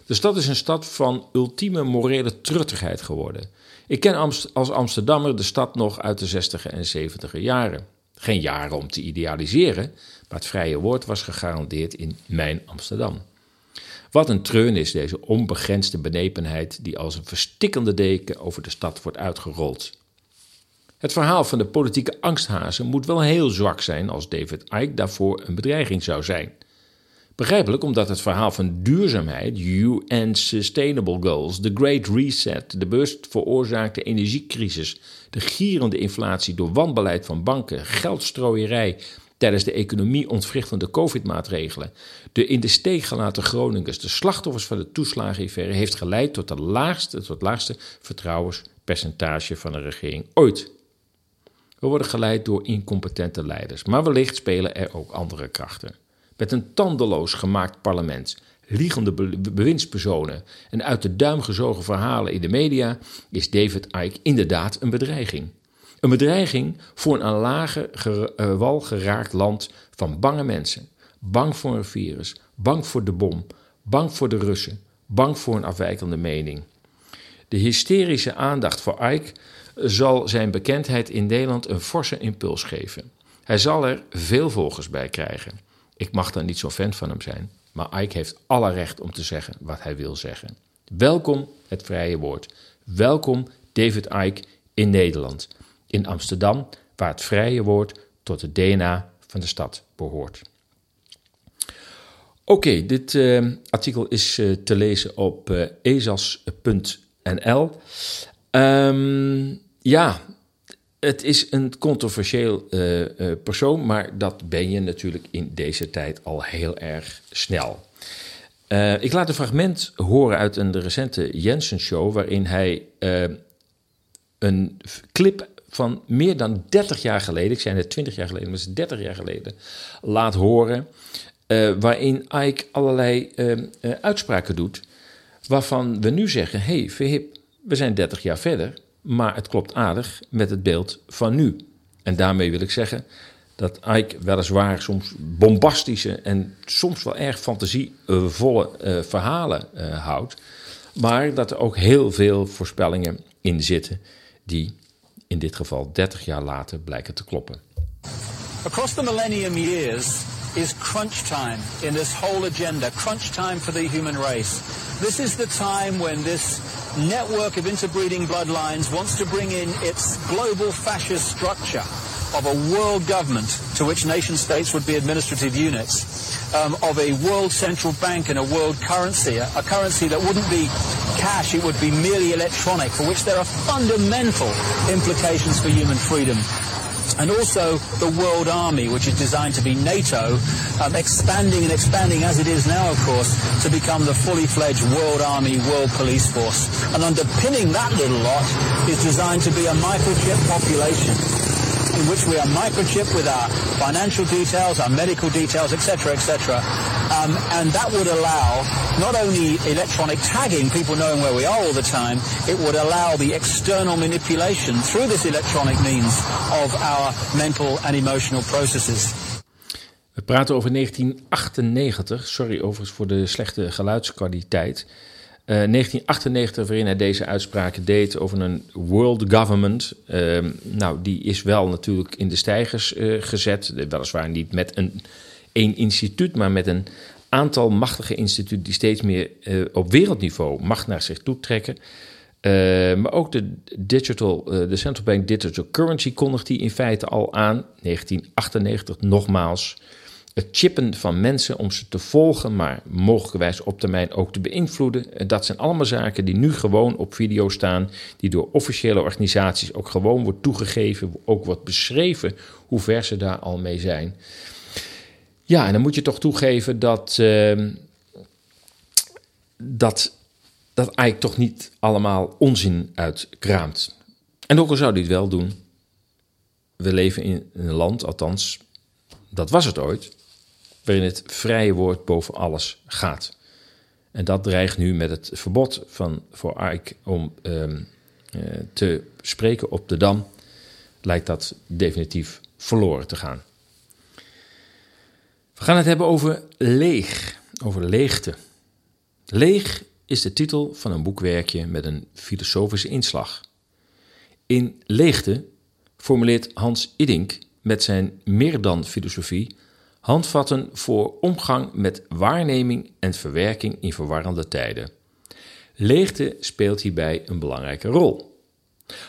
De stad is een stad van ultieme morele truttigheid geworden. Ik ken als Amsterdammer de stad nog uit de 60 en 70 jaren. Geen jaren om te idealiseren, maar het vrije woord was gegarandeerd in mijn Amsterdam. Wat een treun is deze onbegrensde benepenheid die als een verstikkende deken over de stad wordt uitgerold. Het verhaal van de politieke angsthazen moet wel heel zwak zijn als David Icke daarvoor een bedreiging zou zijn. Begrijpelijk omdat het verhaal van duurzaamheid, UN Sustainable Goals, de Great Reset, de bewust veroorzaakte energiecrisis, de gierende inflatie door wanbeleid van banken, geldstrooierij tijdens de economie ontwrichtende COVID-maatregelen, de in de steek gelaten Groningers, de slachtoffers van de toeslagenaffaire, heeft geleid tot, de laagste, het laagste vertrouwenspercentage van de regering ooit. We worden geleid door incompetente leiders, maar wellicht spelen er ook andere krachten. Met een tandeloos gemaakt parlement, liegende bewindspersonen en uit de duim gezogen verhalen in de media is David Icke inderdaad een bedreiging. Een bedreiging voor een aan lage eh, wal geraakt land van bange mensen. Bang voor een virus, bang voor de bom, bang voor de Russen, bang voor een afwijkende mening. De hysterische aandacht voor Ike zal zijn bekendheid in Nederland een forse impuls geven. Hij zal er veel volgers bij krijgen. Ik mag dan niet zo fan van hem zijn, maar Ike heeft alle recht om te zeggen wat hij wil zeggen. Welkom het vrije woord. Welkom David Ike in Nederland in Amsterdam, waar het vrije woord tot het DNA van de stad behoort. Oké, dit uh, artikel is uh, te lezen op uh, ezas.nl. Um, ja, het is een controversieel persoon, maar dat ben je natuurlijk in deze tijd al heel erg snel. ik laat een fragment horen uit een recente Jensen-show, waarin hij een clip van meer dan 30 jaar geleden, ik zei net 20 jaar geleden, maar het is 30 jaar geleden, laat horen. Uh, waarin Ike allerlei uh, uh, uitspraken doet. Waarvan we nu zeggen: hé, hey, verhip, we zijn 30 jaar verder. Maar het klopt aardig met het beeld van nu. En daarmee wil ik zeggen dat Ike weliswaar soms bombastische en soms wel erg fantasievolle verhalen houdt. Maar dat er ook heel veel voorspellingen in zitten die in dit geval 30 jaar later blijken te kloppen. Across the millennium years is crunch time in this whole agenda, crunch time for the human race. This is the time when this network of interbreeding bloodlines wants to bring in its global fascist structure of a world government to which nation states would be administrative units, um, of a world central bank and a world currency, a currency that wouldn't be cash, it would be merely electronic, for which there are fundamental implications for human freedom and also the World Army, which is designed to be NATO, um, expanding and expanding as it is now, of course, to become the fully fledged World Army, World Police Force. And underpinning that little lot is designed to be a microchip population in which we are microchipped with our financial details, our medical details, etc., etc. Um, and that would allow not only electronic tagging, people knowing where we are all the time, it would allow the external manipulation through this electronic means of our mental and emotional processes. We praten over 1998. Sorry overigens voor de slechte geluidskwaliteit. 1998, eh, waarin hij deze uitspraken deed over een world government. Ehm, nou, die is wel natuurlijk in de stijgers uh, gezet. Weliswaar niet met een één instituut, maar met een aantal machtige instituten die steeds meer eh, op wereldniveau macht naar zich toe trekken. maar ook de, digital, de Central Bank Digital Currency kondigt die in feite al aan. 1998 nogmaals het chippen van mensen om ze te volgen, maar mogelijkwijs op termijn ook te beïnvloeden. Dat zijn allemaal zaken die nu gewoon op video staan, die door officiële organisaties ook gewoon wordt toegegeven, ook wordt beschreven hoe ver ze daar al mee zijn. Ja, en dan moet je toch toegeven dat, uh, dat, dat eigenlijk toch niet allemaal onzin uitkraamt. En ook al zou hij het wel doen, we leven in een land, althans, dat was het ooit, waarin het vrije woord boven alles gaat. En dat dreigt nu met het verbod van, voor Ike om ehm, eh, te spreken op de Dam, lijkt dat definitief verloren te gaan. We gaan het hebben over leeg, over leegte. Leeg is de titel van een boekwerkje met een filosofische inslag. In Leegte formuleert Hans Iddink met zijn meer dan filosofie handvatten voor omgang met waarneming en verwerking in verwarrende tijden. Leegte speelt hierbij een belangrijke rol.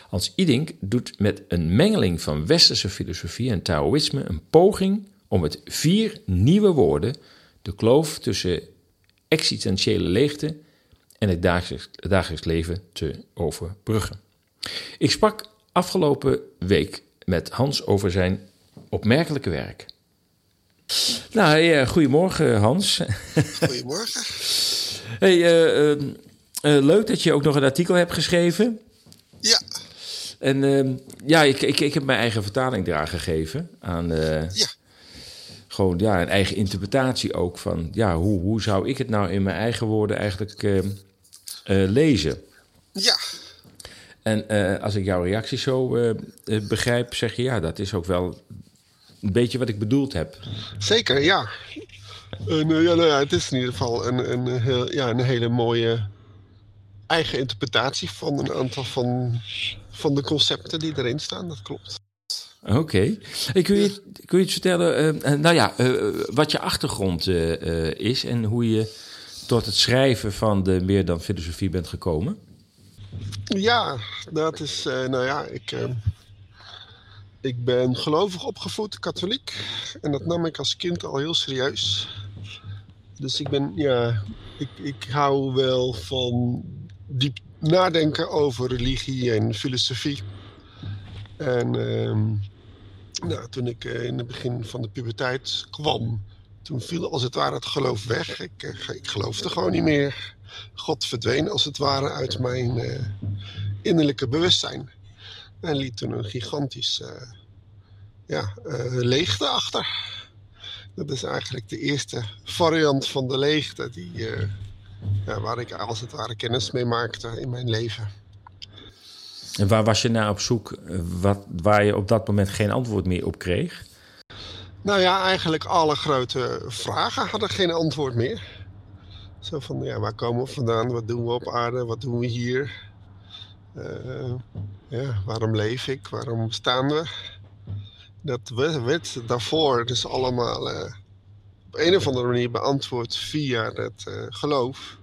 Hans Idink doet met een mengeling van westerse filosofie en Taoïsme een poging om met vier nieuwe woorden de kloof tussen existentiële leegte en het dagelijks, het dagelijks leven te overbruggen. Ik sprak afgelopen week met Hans over zijn opmerkelijke werk. Nou, hey, uh, goedemorgen Hans. Goedemorgen. <laughs> hey, uh, uh, leuk dat je ook nog een artikel hebt geschreven. Ja. En ehm, ja, ik, ik, ik heb mijn eigen vertaling eraan gegeven. Aan, ja. Gewoon ja, een eigen interpretatie ook van... ja, hoe, hoe zou ik het nou in mijn eigen woorden eigenlijk ehm, lezen? Ja. En als ik jouw reactie zo begrijp, zeg je... ja, dat is ook wel een beetje wat ik bedoeld heb. Zeker, ja. En, ja, nou ja het is in ieder geval een, een, heel, ja, een hele mooie eigen interpretatie van een aantal van, van de concepten die erin staan. Dat klopt. Oké. Okay. kun, je, kun je iets vertellen, uh, nou ja, uh, wat je achtergrond uh, is en hoe je tot het schrijven van de Meer dan Filosofie bent gekomen? Ja, dat is, nou ja, ik ik ben gelovig opgevoed, katholiek. En dat nam ik als kind al heel serieus. Dus ik ben, ja, ik, ik hou wel van diep nadenken over religie en filosofie. En ehm, nou, toen ik uh, in het begin van de puberteit kwam, toen viel als het ware het geloof weg. Ik, uh, ik geloofde gewoon niet meer. God verdween als het ware uit mijn uh, innerlijke bewustzijn. En liet toen een gigantisch ja, leegte achter. Dat is eigenlijk de eerste variant van de leegte die, ja, waar ik als het ware kennis mee maakte in mijn leven. En waar was je naar op zoek wat, waar je op dat moment geen antwoord meer op kreeg? Nou ja, eigenlijk alle grote vragen hadden geen antwoord meer. Zo van, ja, waar komen we vandaan? Wat doen we op aarde? Wat doen we hier? Uh, ja, waarom leef ik? Waarom staan we? Dat werd daarvoor dus allemaal uh, op een of andere manier beantwoord via het geloof.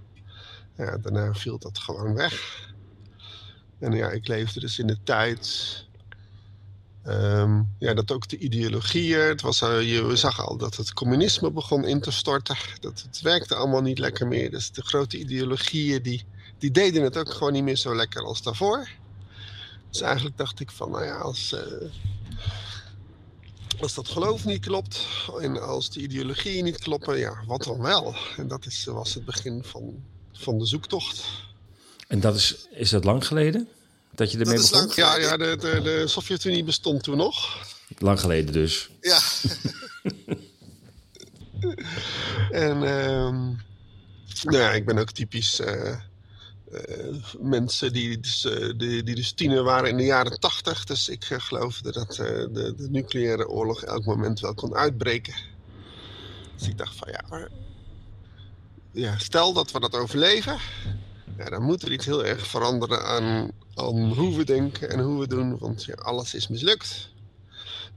Ja, daarna viel dat gewoon weg. En ja, ik leefde dus in de tijd. Um, ja, dat ook de ideologieën. Het was, uh, je zag al dat het communisme begon in te storten. Dat het werkte allemaal niet lekker meer. Dus de grote ideologieën die, die deden het ook gewoon niet meer zo lekker als daarvoor. Dus eigenlijk dacht ik van, nou ja, als, uh, als dat geloof niet klopt en als de ideologieën niet kloppen, ja, wat dan wel? En dat is, was het begin van, van de zoektocht. En dat is, is dat lang geleden? Dat je ermee dat begon? Lang, ja, ja de, de, de Sovjet-Unie bestond toen nog. Lang geleden dus. Ja. <laughs> en um, nou ja, ik ben ook typisch uh, uh, mensen die dus, uh, die, die dus tiener waren in de jaren tachtig. Dus ik geloofde dat de, de nucleaire oorlog elk moment wel kon uitbreken. Dus ik dacht van ja, maar, ja stel dat we dat overleven ja, dan moet er iets heel erg veranderen aan, aan hoe we denken en hoe we doen. Want ja, alles is mislukt.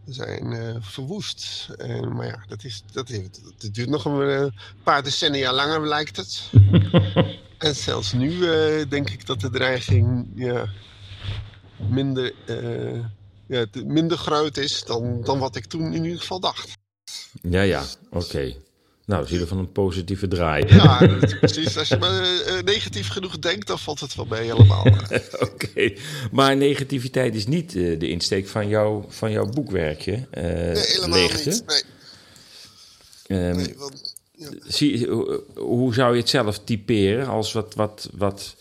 We zijn uh, verwoest. En, maar ja, dat, is, dat, heeft, dat duurt nog een paar decennia langer, lijkt het. <laughs> en zelfs nu uh, denk ik dat de dreiging ja, minder, uh, ja, minder groot is dan, dan wat ik toen in ieder geval dacht. Ja, ja, oké. Okay. Nou, dat is ieder van een positieve draai. Ja, precies. Als je maar uh, negatief genoeg denkt, dan valt het wel mee helemaal. <laughs> Oké, okay. maar negativiteit is niet uh, de insteek van, jou, van jouw boekwerkje. Uh, nee, helemaal leegte. niet. Nee. Um, nee want, ja. zie, hoe, hoe zou je het zelf typeren als wat... wat, wat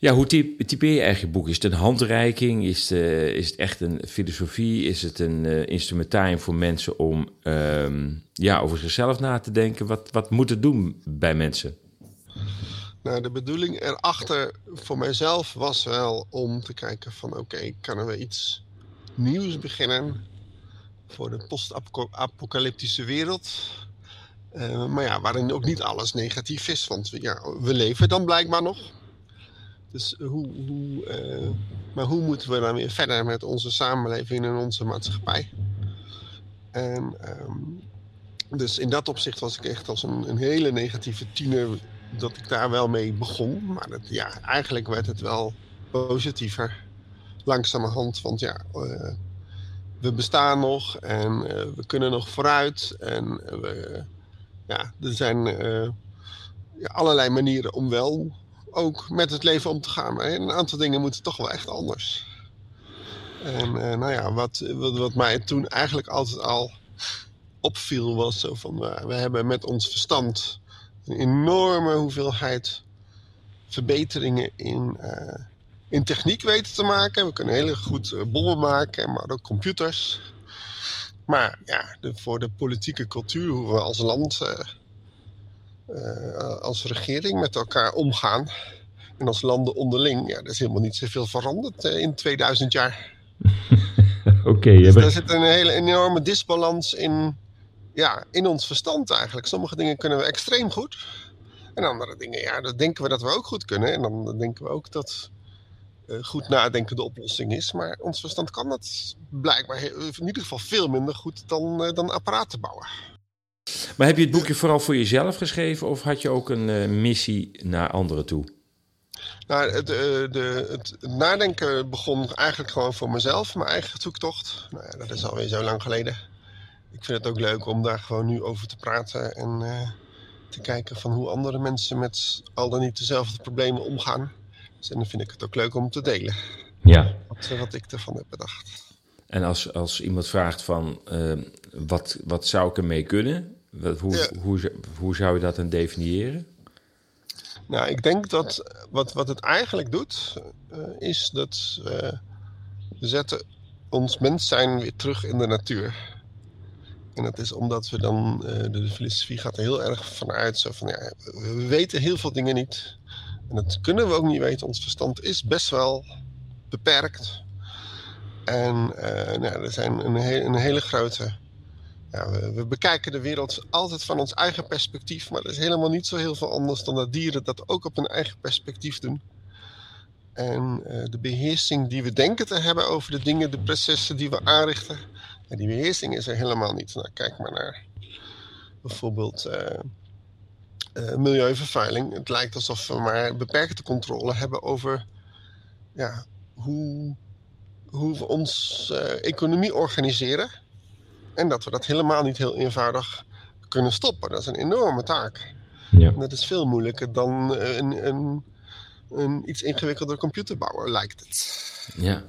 ja, hoe typeer je je boek? Is het een handreiking? Is uh, is het echt een filosofie? Is het een uh, instrumentarium voor mensen om um, ja, over zichzelf na te denken? Wat, wat moet het doen bij mensen? Nou, de bedoeling erachter voor mijzelf was wel om te kijken van... oké, kunnen we iets nieuws beginnen voor de post-apocalyptische wereld... Uh, maar ja, waarin ook niet alles negatief is, want ja, we leven dan blijkbaar nog... Dus hoe, hoe, uh, maar hoe moeten we dan weer verder met onze samenleving en onze maatschappij? En um, dus in dat opzicht was ik echt als een, een, hele negatieve tiener dat ik daar wel mee begon. Maar dat, ja, eigenlijk werd het wel positiever. langzamerhand. Want ja, we bestaan nog en we kunnen nog vooruit. En we, ja, er zijn allerlei manieren om wel ook met het leven om te gaan. Maar een aantal dingen moeten toch wel echt anders. En nou ja, wat, wat, mij toen eigenlijk altijd al opviel was zo van... we hebben met ons verstand een enorme hoeveelheid verbeteringen in, uh, in techniek weten te maken. We kunnen hele goed bommen maken, maar ook computers. Maar ja, voor de politieke cultuur, hoe we als land, als regering met elkaar omgaan. En als landen onderling, ja, er is helemaal niet zoveel veranderd in 2000 jaar. <laughs> Oké. Okay, dus daar zit een hele enorme disbalans in, ja, in ons verstand eigenlijk. Sommige dingen kunnen we extreem goed. En andere dingen, ja, dat denken we dat we ook goed kunnen. En dan denken we ook dat uh, goed nadenken de oplossing is. Maar ons verstand kan dat blijkbaar in ieder geval veel minder goed dan, uh, dan apparaten bouwen. Maar heb je het boekje vooral voor jezelf geschreven of had je ook een uh, missie naar anderen toe? Nou, het, de, het, nadenken begon eigenlijk gewoon voor mezelf, mijn eigen zoektocht. Nou ja, dat is alweer zo lang geleden. Ik vind het ook leuk om daar gewoon nu over te praten en te kijken van hoe andere mensen met al dan niet dezelfde problemen omgaan. Dus en dan vind ik het ook leuk om te delen. Ja. Wat, wat ik ervan heb bedacht. En als, als iemand vraagt van uh, wat, wat zou ik ermee kunnen? Wat, hoe, ja. hoe, hoe zou je dat dan definiëren? Nou, ik denk dat wat, wat het eigenlijk doet, uh, is dat uh, we zetten ons mens zijn weer terug in de natuur. En dat is omdat we dan, uh, de filosofie gaat er heel erg vanuit, zo van ja, we weten heel veel dingen niet. En dat kunnen we ook niet weten. Ons verstand is best wel beperkt. En nou, er zijn een, he een hele grote. Ja, we, bekijken de wereld altijd van ons eigen perspectief, maar dat is helemaal niet zo heel veel anders dan dat dieren dat ook op hun eigen perspectief doen. En uh, de beheersing die we denken te hebben over de dingen, de processen die we aanrichten, en die beheersing is er helemaal niet. Nou, kijk maar naar bijvoorbeeld uh, uh, milieuvervuiling. Het lijkt alsof we maar beperkte controle hebben over ja, hoe, hoe we uh, economie organiseren. En dat we dat helemaal niet heel eenvoudig kunnen stoppen. Dat is een enorme taak. Ja. En dat is veel moeilijker dan een, een, een iets ingewikkelder computerbouwer, lijkt het. Ja,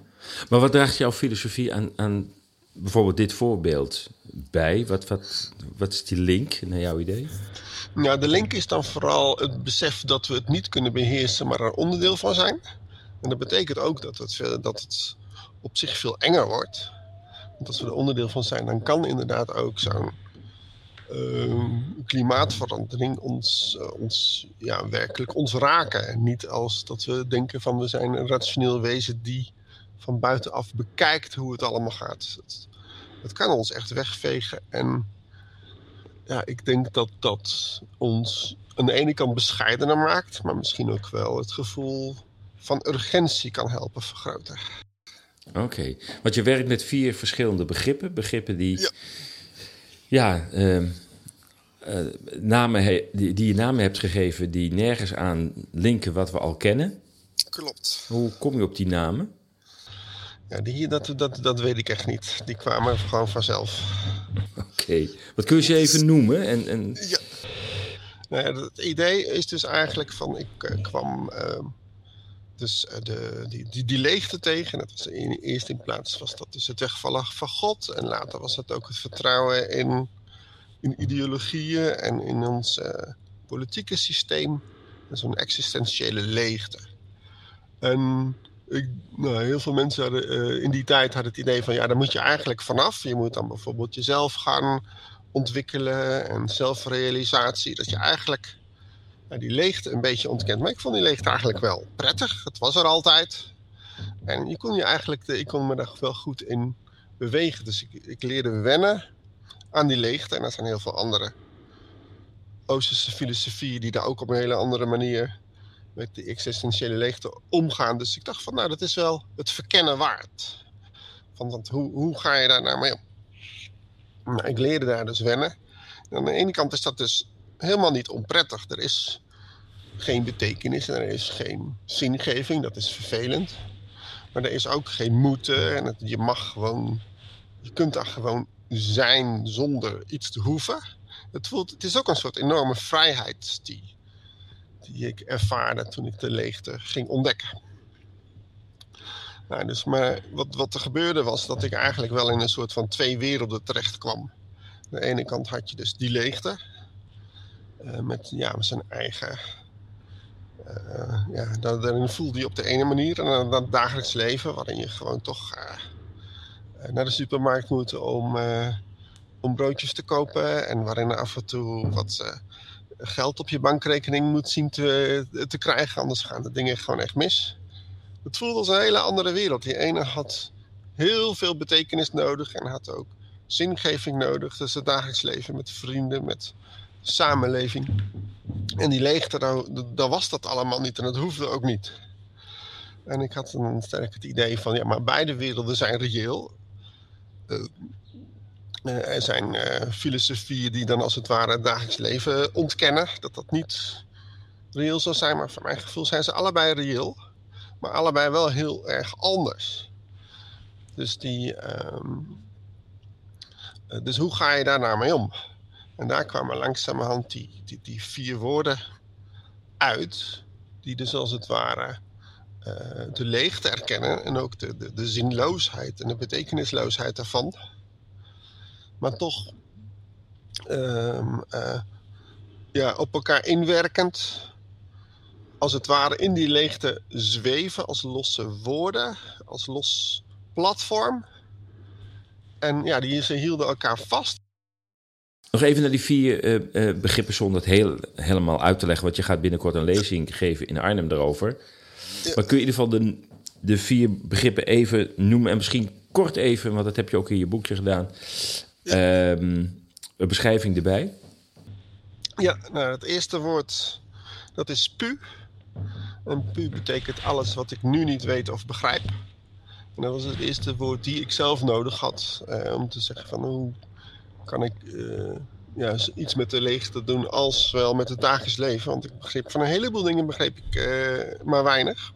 maar wat draagt jouw filosofie aan, aan bijvoorbeeld dit voorbeeld bij? Wat, wat, wat is die link naar jouw idee? Nou, de link is dan vooral het besef dat we het niet kunnen beheersen, maar er onderdeel van zijn. En dat betekent ook dat het, dat het op zich veel enger wordt. Als we er onderdeel van zijn, dan kan inderdaad ook zo'n uh, klimaatverandering ons, uh, ons ja, werkelijk ons raken. En niet als dat we denken van we zijn een rationeel wezen die van buitenaf bekijkt hoe het allemaal gaat. Het, het kan ons echt wegvegen. En ja, ik denk dat dat ons aan de ene kant bescheidener maakt, maar misschien ook wel het gevoel van urgentie kan helpen vergroten. Oké, okay. want je werkt met vier verschillende begrippen. Begrippen die, ja, ja uh, uh, namen die, die je namen hebt gegeven die nergens aan linken wat we al kennen. Klopt. Hoe kom je op die namen? Ja, die, dat, dat, dat weet ik echt niet. Die kwamen gewoon vanzelf. Oké. Okay. Wat kun je ze even noemen? En, en... Ja. Nou ja, het idee is dus eigenlijk van... Ik uh, kwam uh, dus uh, de, die, die, die leegte tegen. Dat was in, eerst in plaats was dat dus het wegvallen van God. En later was dat ook het vertrouwen in, in ideologieën en in ons uh, politieke systeem. Zo'n existentiële leegte. En ik, nou, heel veel mensen hadden, uh, in die tijd hadden het idee van ja, daar moet je eigenlijk vanaf. Je moet dan bijvoorbeeld jezelf gaan ontwikkelen en zelfrealisatie. Dat je eigenlijk die leegte een beetje ontkent. Maar ik vond die leegte eigenlijk wel prettig. Het was er altijd. En je kon je eigenlijk, ik kon me daar wel goed in bewegen. Dus ik, ik leerde wennen aan die leegte. En er zijn heel veel andere Oosterse filosofieën die daar ook op een hele andere manier met de existentiële leegte omgaan. Dus ik dacht van, nou, dat is wel het verkennen waard. Want hoe, hoe ga je daar nou mee om? Nou, ik leerde daar dus wennen. En aan de ene kant is dat dus helemaal niet onprettig. Er is geen betekenis en er is geen zingeving. Dat is vervelend. Maar er is ook geen moeten en je mag gewoon, je kunt daar gewoon zijn zonder iets te hoeven. Het, voelt, het is ook een soort enorme vrijheid die, die ik ervaarde toen ik de leegte ging ontdekken. Nou, dus maar wat, wat er gebeurde was dat ik eigenlijk wel in een soort van twee werelden terecht kwam. Aan de ene kant had je dus die leegte. Uh, met, ja, zijn eigen. Uh, ja, daarin voelde je op de ene manier. En dan dat dagelijks leven, waarin je gewoon toch uh, naar de supermarkt moet om, om broodjes te kopen. En waarin af en toe wat geld op je bankrekening moet zien te, te krijgen. Anders gaan de dingen gewoon echt mis. Het voelde als een hele andere wereld. Die ene had heel veel betekenis nodig en had ook zingeving nodig. Dus het dagelijks leven met vrienden, met samenleving. En die leegte, daar, was dat allemaal niet en dat hoefde ook niet. En ik had dan sterk het idee van, ja, maar beide werelden zijn reëel. Uh, er zijn uh, filosofieën die dan als het ware het dagelijks leven ontkennen. Dat dat niet reëel zou zijn, maar voor mijn gevoel zijn ze allebei reëel maar allebei wel heel erg anders. Dus, die, ehm, eh, dus hoe ga je daar nou mee om? En daar kwamen langzamerhand die, die, die vier woorden uit, die dus als het ware uh, de leegte erkennen en ook de, de, zinloosheid en de betekenisloosheid daarvan. Maar toch um, uh, ja, op elkaar inwerkend als het ware in die leegte zweven als losse woorden, als los platform. En ja, die, ze hielden elkaar vast. Nog even naar die vier uh, uh, begrippen zonder het heel, helemaal uit te leggen. Want je gaat binnenkort een lezing geven in Arnhem daarover. Ja. Maar kun je in ieder geval de, de vier begrippen even noemen? En misschien kort even, want dat heb je ook in je boekje gedaan. Ja. Um, een beschrijving erbij. Ja, nou, het eerste woord dat is pu. En pu betekent alles wat ik nu niet weet of begrijp. En dat was het eerste woord die ik zelf nodig had. Eh, om te zeggen van hoe kan ik uh, ja, iets met de leegte doen als wel met het dagelijks leven. Want ik begreep van een heleboel dingen begreep ik uh, maar weinig.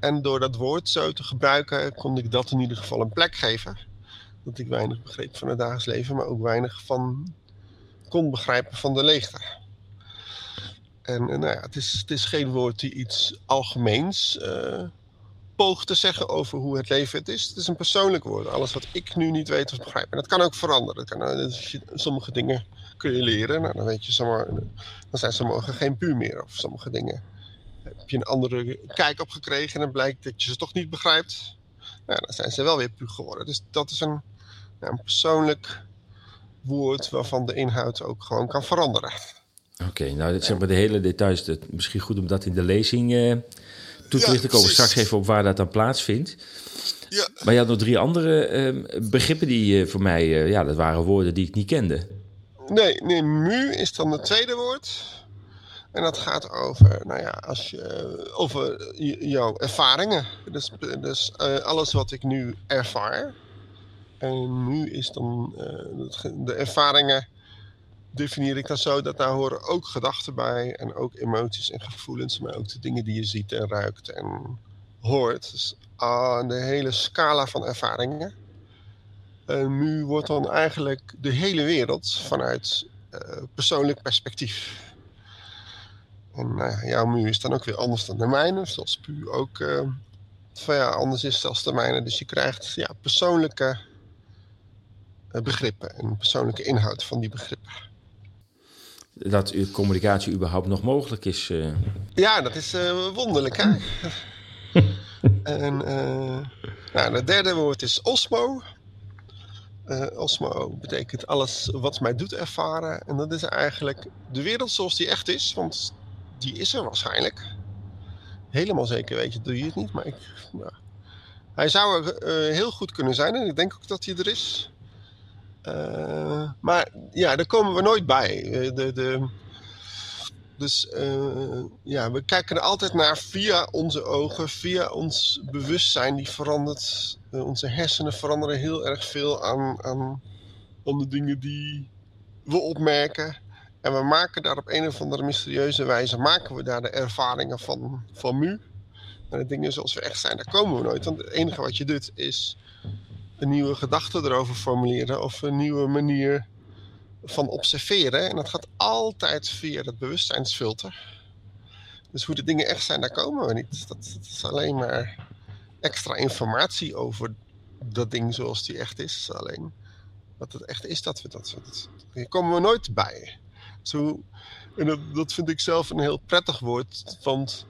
En door dat woord zo te gebruiken kon ik dat in ieder geval een plek geven. Dat ik weinig begreep van het dagelijks leven, maar ook weinig van kon begrijpen van de leegte. En, en nou ja, het, is, het is geen woord die iets algemeens poogt te zeggen over hoe het leven het is. Het is een persoonlijk woord. Alles wat ik nu niet weet of begrijp. En dat kan ook veranderen. Dat kan, dus sommige dingen kun je leren. Nou, dan, weet je, dan zijn sommige geen puur meer. Of sommige dingen heb je een andere kijk op gekregen. En dan blijkt dat je ze toch niet begrijpt. Nou, dan zijn ze wel weer puur geworden. Dus dat is een, een persoonlijk woord waarvan de inhoud ook gewoon kan veranderen. Oké, okay, nou, zeg maar de hele details. Dat, misschien goed om dat in de lezing uh, toe te komen straks even op waar dat dan plaatsvindt. Ja. Maar je had nog drie andere uh, begrippen die uh, voor mij, ja, dat waren woorden die ik niet kende. Nee, nee, mu is dan het tweede woord. En dat gaat over, nou ja, als je, over jouw ervaringen. Dus, dus alles wat ik nu ervaar. En nu is dan de ervaringen definieer ik dat zo dat daar horen ook gedachten bij en ook emoties en gevoelens, maar ook de dingen die je ziet en ruikt en hoort. Dus uh, de hele scala van ervaringen. En nu wordt dan eigenlijk de hele wereld vanuit uh, persoonlijk perspectief. En uh, jouw mu is dan ook weer anders dan de mijne, zoals pu ook uh, van, ja, anders is dan de mijne. Dus je krijgt ja, persoonlijke begrippen en persoonlijke inhoud van die begrippen dat communicatie überhaupt nog mogelijk is. Uh. Ja, dat is uh, wonderlijk, hè? <laughs> en uh, nou, het derde woord is osmo. osmo betekent alles wat mij doet ervaren. En dat is eigenlijk de wereld zoals die echt is, want die is er waarschijnlijk. Helemaal zeker weet je, doe je het niet, maar ik, nou, hij zou er heel goed kunnen zijn en ik denk ook dat hij er is. Uh, maar ja, daar komen we nooit bij. Eh, de, de, dus uh, ja, we kijken er altijd naar via onze ogen, via ons bewustzijn. Die verandert, onze hersenen veranderen heel erg veel aan, aan, aan de dingen die we opmerken. En we maken daar op een of andere mysterieuze wijze maken we daar de ervaringen van, van mu. En de dingen zoals we echt zijn, daar komen we nooit. Want het enige wat je doet is een nieuwe gedachte erover formuleren of een nieuwe manier van observeren. En dat gaat altijd via het bewustzijnsfilter. Dus hoe de dingen echt zijn, daar komen we niet. Dat, is alleen maar extra informatie over dat ding zoals die echt is. Alleen wat het echt is, dat we dat. daar komen we nooit bij. Zo, en dat, dat vind ik zelf een heel prettig woord. Want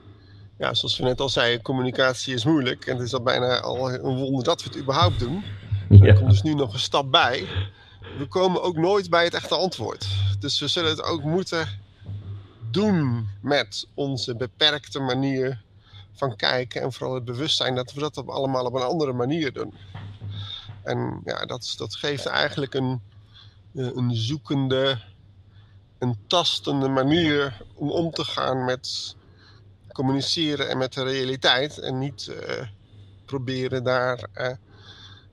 ja, zoals we net al zeiden, communicatie is moeilijk. En het is al bijna al een wonder dat we het überhaupt doen. Ja. Er komt dus nu nog een stap bij. We komen ook nooit bij het echte antwoord. Dus we zullen het ook moeten doen met onze beperkte manier van kijken. En vooral het bewustzijn dat we dat op allemaal op een andere manier doen. En ja, dat, dat geeft eigenlijk een, een zoekende, een tastende manier om om te gaan met communiceren en met de realiteit. En niet uh, proberen daar uh,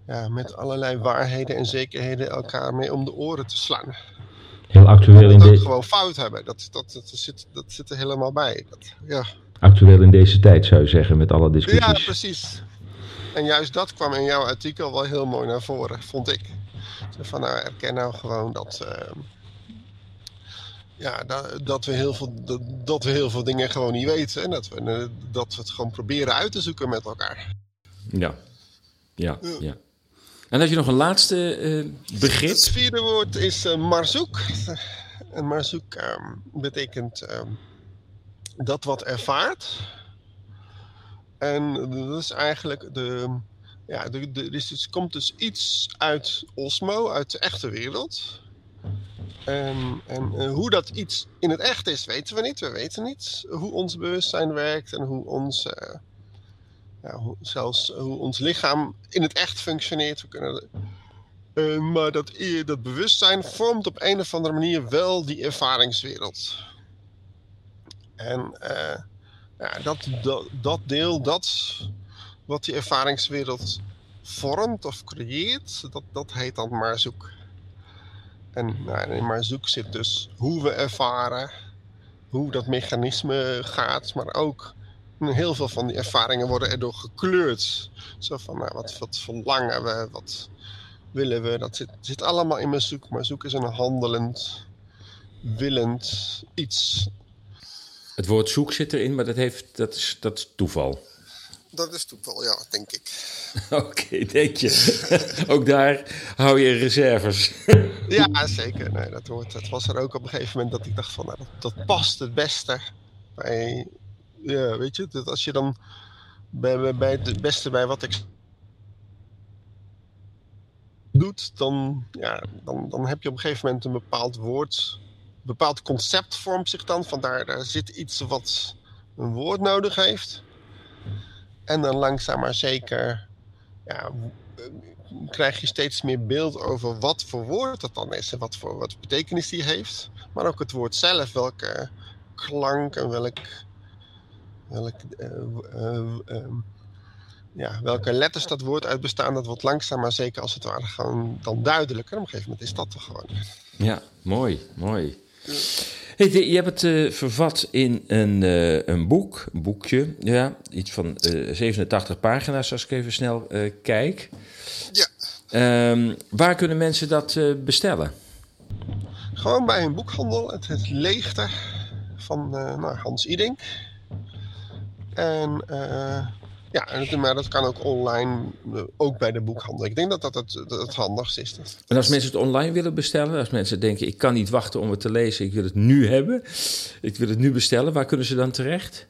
ja, met allerlei waarheden en zekerheden elkaar mee om de oren te slaan. Heel actueel in deze... gewoon fout hebben, dat, dat, dat, zit, dat zit er helemaal bij. Dat, ja. Actueel in deze tijd zou je zeggen, met alle discussies. Ja, precies. En juist dat kwam in jouw artikel wel heel mooi naar voren, vond ik. Van nou, erken nou gewoon dat, uh, ja, dat, dat, we heel veel, dat, we heel veel dingen gewoon niet weten. En dat we, dat we het gewoon proberen uit te zoeken met elkaar. Ja, ja, ja. En heb je nog een laatste uh, begrip? Het vierde woord is uh, marzoek. En marzoek um, betekent um, dat wat ervaart. En dat is eigenlijk de. Ja, de, de, dus het komt dus iets uit Osmo, uit de echte wereld. En, en uh, hoe dat iets in het echt is, weten we niet. We weten niet hoe ons bewustzijn werkt en hoe ons. Uh, ja, hoe, zelfs hoe ons lichaam in het echt functioneert. We kunnen, maar dat, dat bewustzijn vormt op een of andere manier wel die ervaringswereld. En ja, dat, dat, dat deel, dat wat die ervaringswereld vormt of creëert, dat, dat heet dan maar zoek. En nou, in maar zoek zit dus hoe we ervaren, hoe dat mechanisme gaat, maar ook heel veel van die ervaringen worden erdoor gekleurd. Zo van, nou, wat, wat verlangen we, wat willen we, dat zit, zit allemaal in mijn zoek. Maar zoek is een handelend, willend iets. Het woord zoek zit erin, maar dat, heeft, dat, is, dat is toeval. Dat is toeval, ja, denk ik. <laughs> Oké, okay, denk je. <laughs> ook daar hou je reserves. <laughs> ja, zeker. Nee, dat, hoort, dat was er ook op een gegeven moment dat ik dacht van, nou, dat, dat past het beste bij, ja, weet je, dat als je dan bij, bij het beste bij wat ik doet, dan, ja, dan, dan heb je op een gegeven moment een bepaald woord, een bepaald concept vormt zich dan. Van daar, daar zit iets wat een woord nodig heeft. En dan langzaam maar zeker ja, krijg je steeds meer beeld over wat voor woord dat dan is en wat voor wat betekenis die heeft. Maar ook het woord zelf, welke klank en welk, welk, uh, uh, uh, ja, welke letters dat woord uit bestaan, dat wordt langzaam maar zeker als het ware gewoon dan duidelijker. Op een gegeven moment is dat toch gewoon. Ja, mooi, mooi. Hey, je hebt het uh, vervat in een, uh, een boek, een boekje, ja, iets van uh, 87 pagina's als ik even snel kijk. Ja. Um, waar kunnen mensen dat bestellen? Gewoon bij een boekhandel, het, het Leegte van nou, Hans Iding. En ja, maar dat kan ook online, eh, ook bij de boekhandel. Ik denk dat dat het, het handigste is. En als mensen het online willen bestellen, als mensen denken: ik kan niet wachten om het te lezen, ik wil het nu hebben, ik wil het nu bestellen, waar kunnen ze dan terecht?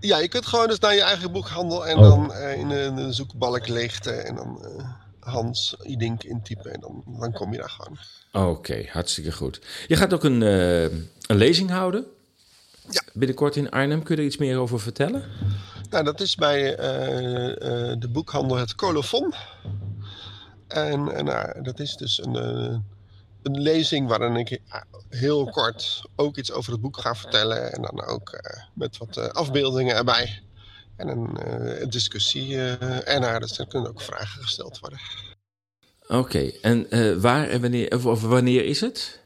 Ja, je kunt gewoon dus naar je eigen boekhandel en oh. dan uh, in een, zoekbalk leegte en dan uh, Hans Idink intypen en dan, dan kom je daar gewoon. Oké, okay, hartstikke goed. Je gaat ook een, uh, een lezing houden. Ja. Binnenkort in Arnhem. Kun je er iets meer over vertellen? Nou, dat is bij uh, uh, de boekhandel Het Colofon. En uh, nou, dat is dus een, een lezing waarin ik heel kort ook iets over het boek ga vertellen. En dan ook met wat afbeeldingen erbij. En een discussie ernaar. Dus er kunnen ook vragen gesteld worden. Oké, okay. en waar en wanneer, of, of wanneer is het?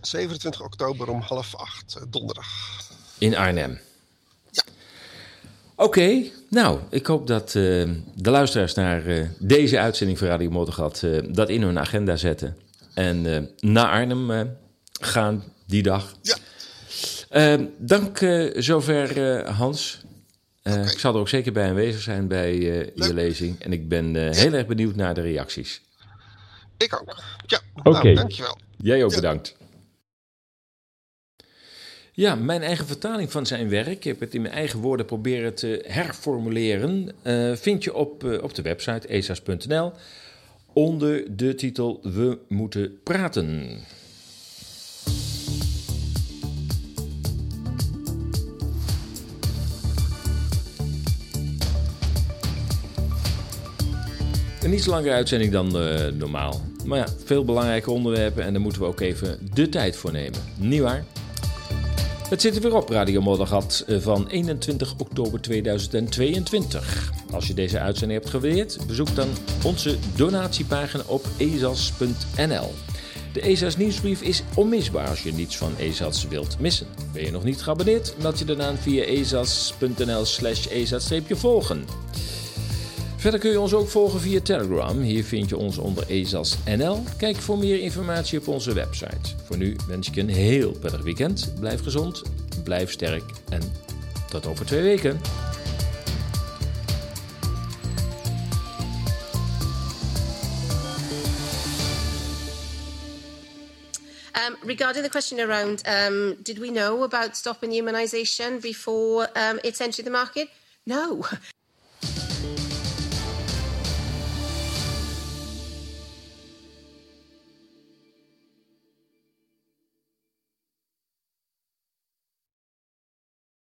27 oktober om half acht, donderdag. In Arnhem? Oké, okay, Nou, ik hoop dat uh, de luisteraars naar uh, deze uitzending van Radio Motorgat uh, dat in hun agenda zetten. En naar Arnhem gaan die dag. Ja. dank zover, Hans. Okay. Ik zal er ook zeker bij aanwezig zijn bij je lezing. En ik ben ja. heel erg benieuwd naar de reacties. Ik ook. Ja. Okay. Nou, dankjewel. Jij ook ja. bedankt. Ja, mijn eigen vertaling van zijn werk, ik heb het in mijn eigen woorden proberen te herformuleren, uh, vind je op, uh, op de website esas.nl onder de titel We moeten praten. Een iets langere uitzending dan uh, normaal. Maar ja, veel belangrijke onderwerpen en daar moeten we ook even de tijd voor nemen. Niet waar? Het zit er weer op, Radio Moddergat van 21 oktober 2022. Als je deze uitzending hebt gewaardeerd, bezoek dan onze donatiepagina op ezas.nl. De ESA's nieuwsbrief is onmisbaar als je niets van ESA's wilt missen. Ben je nog niet geabonneerd? Meld je dan aan via ezas.nl slash volgen Verder kun je ons ook volgen via Telegram. Hier vind je ons onder ESAS.nl. Kijk voor meer informatie op onze website. Voor nu wens ik je een heel prettig weekend. Blijf gezond, blijf sterk en tot over twee weken. Um, regarding the question around um, did we know about stopping humanisation before um, it's entered the market? No. <laughs>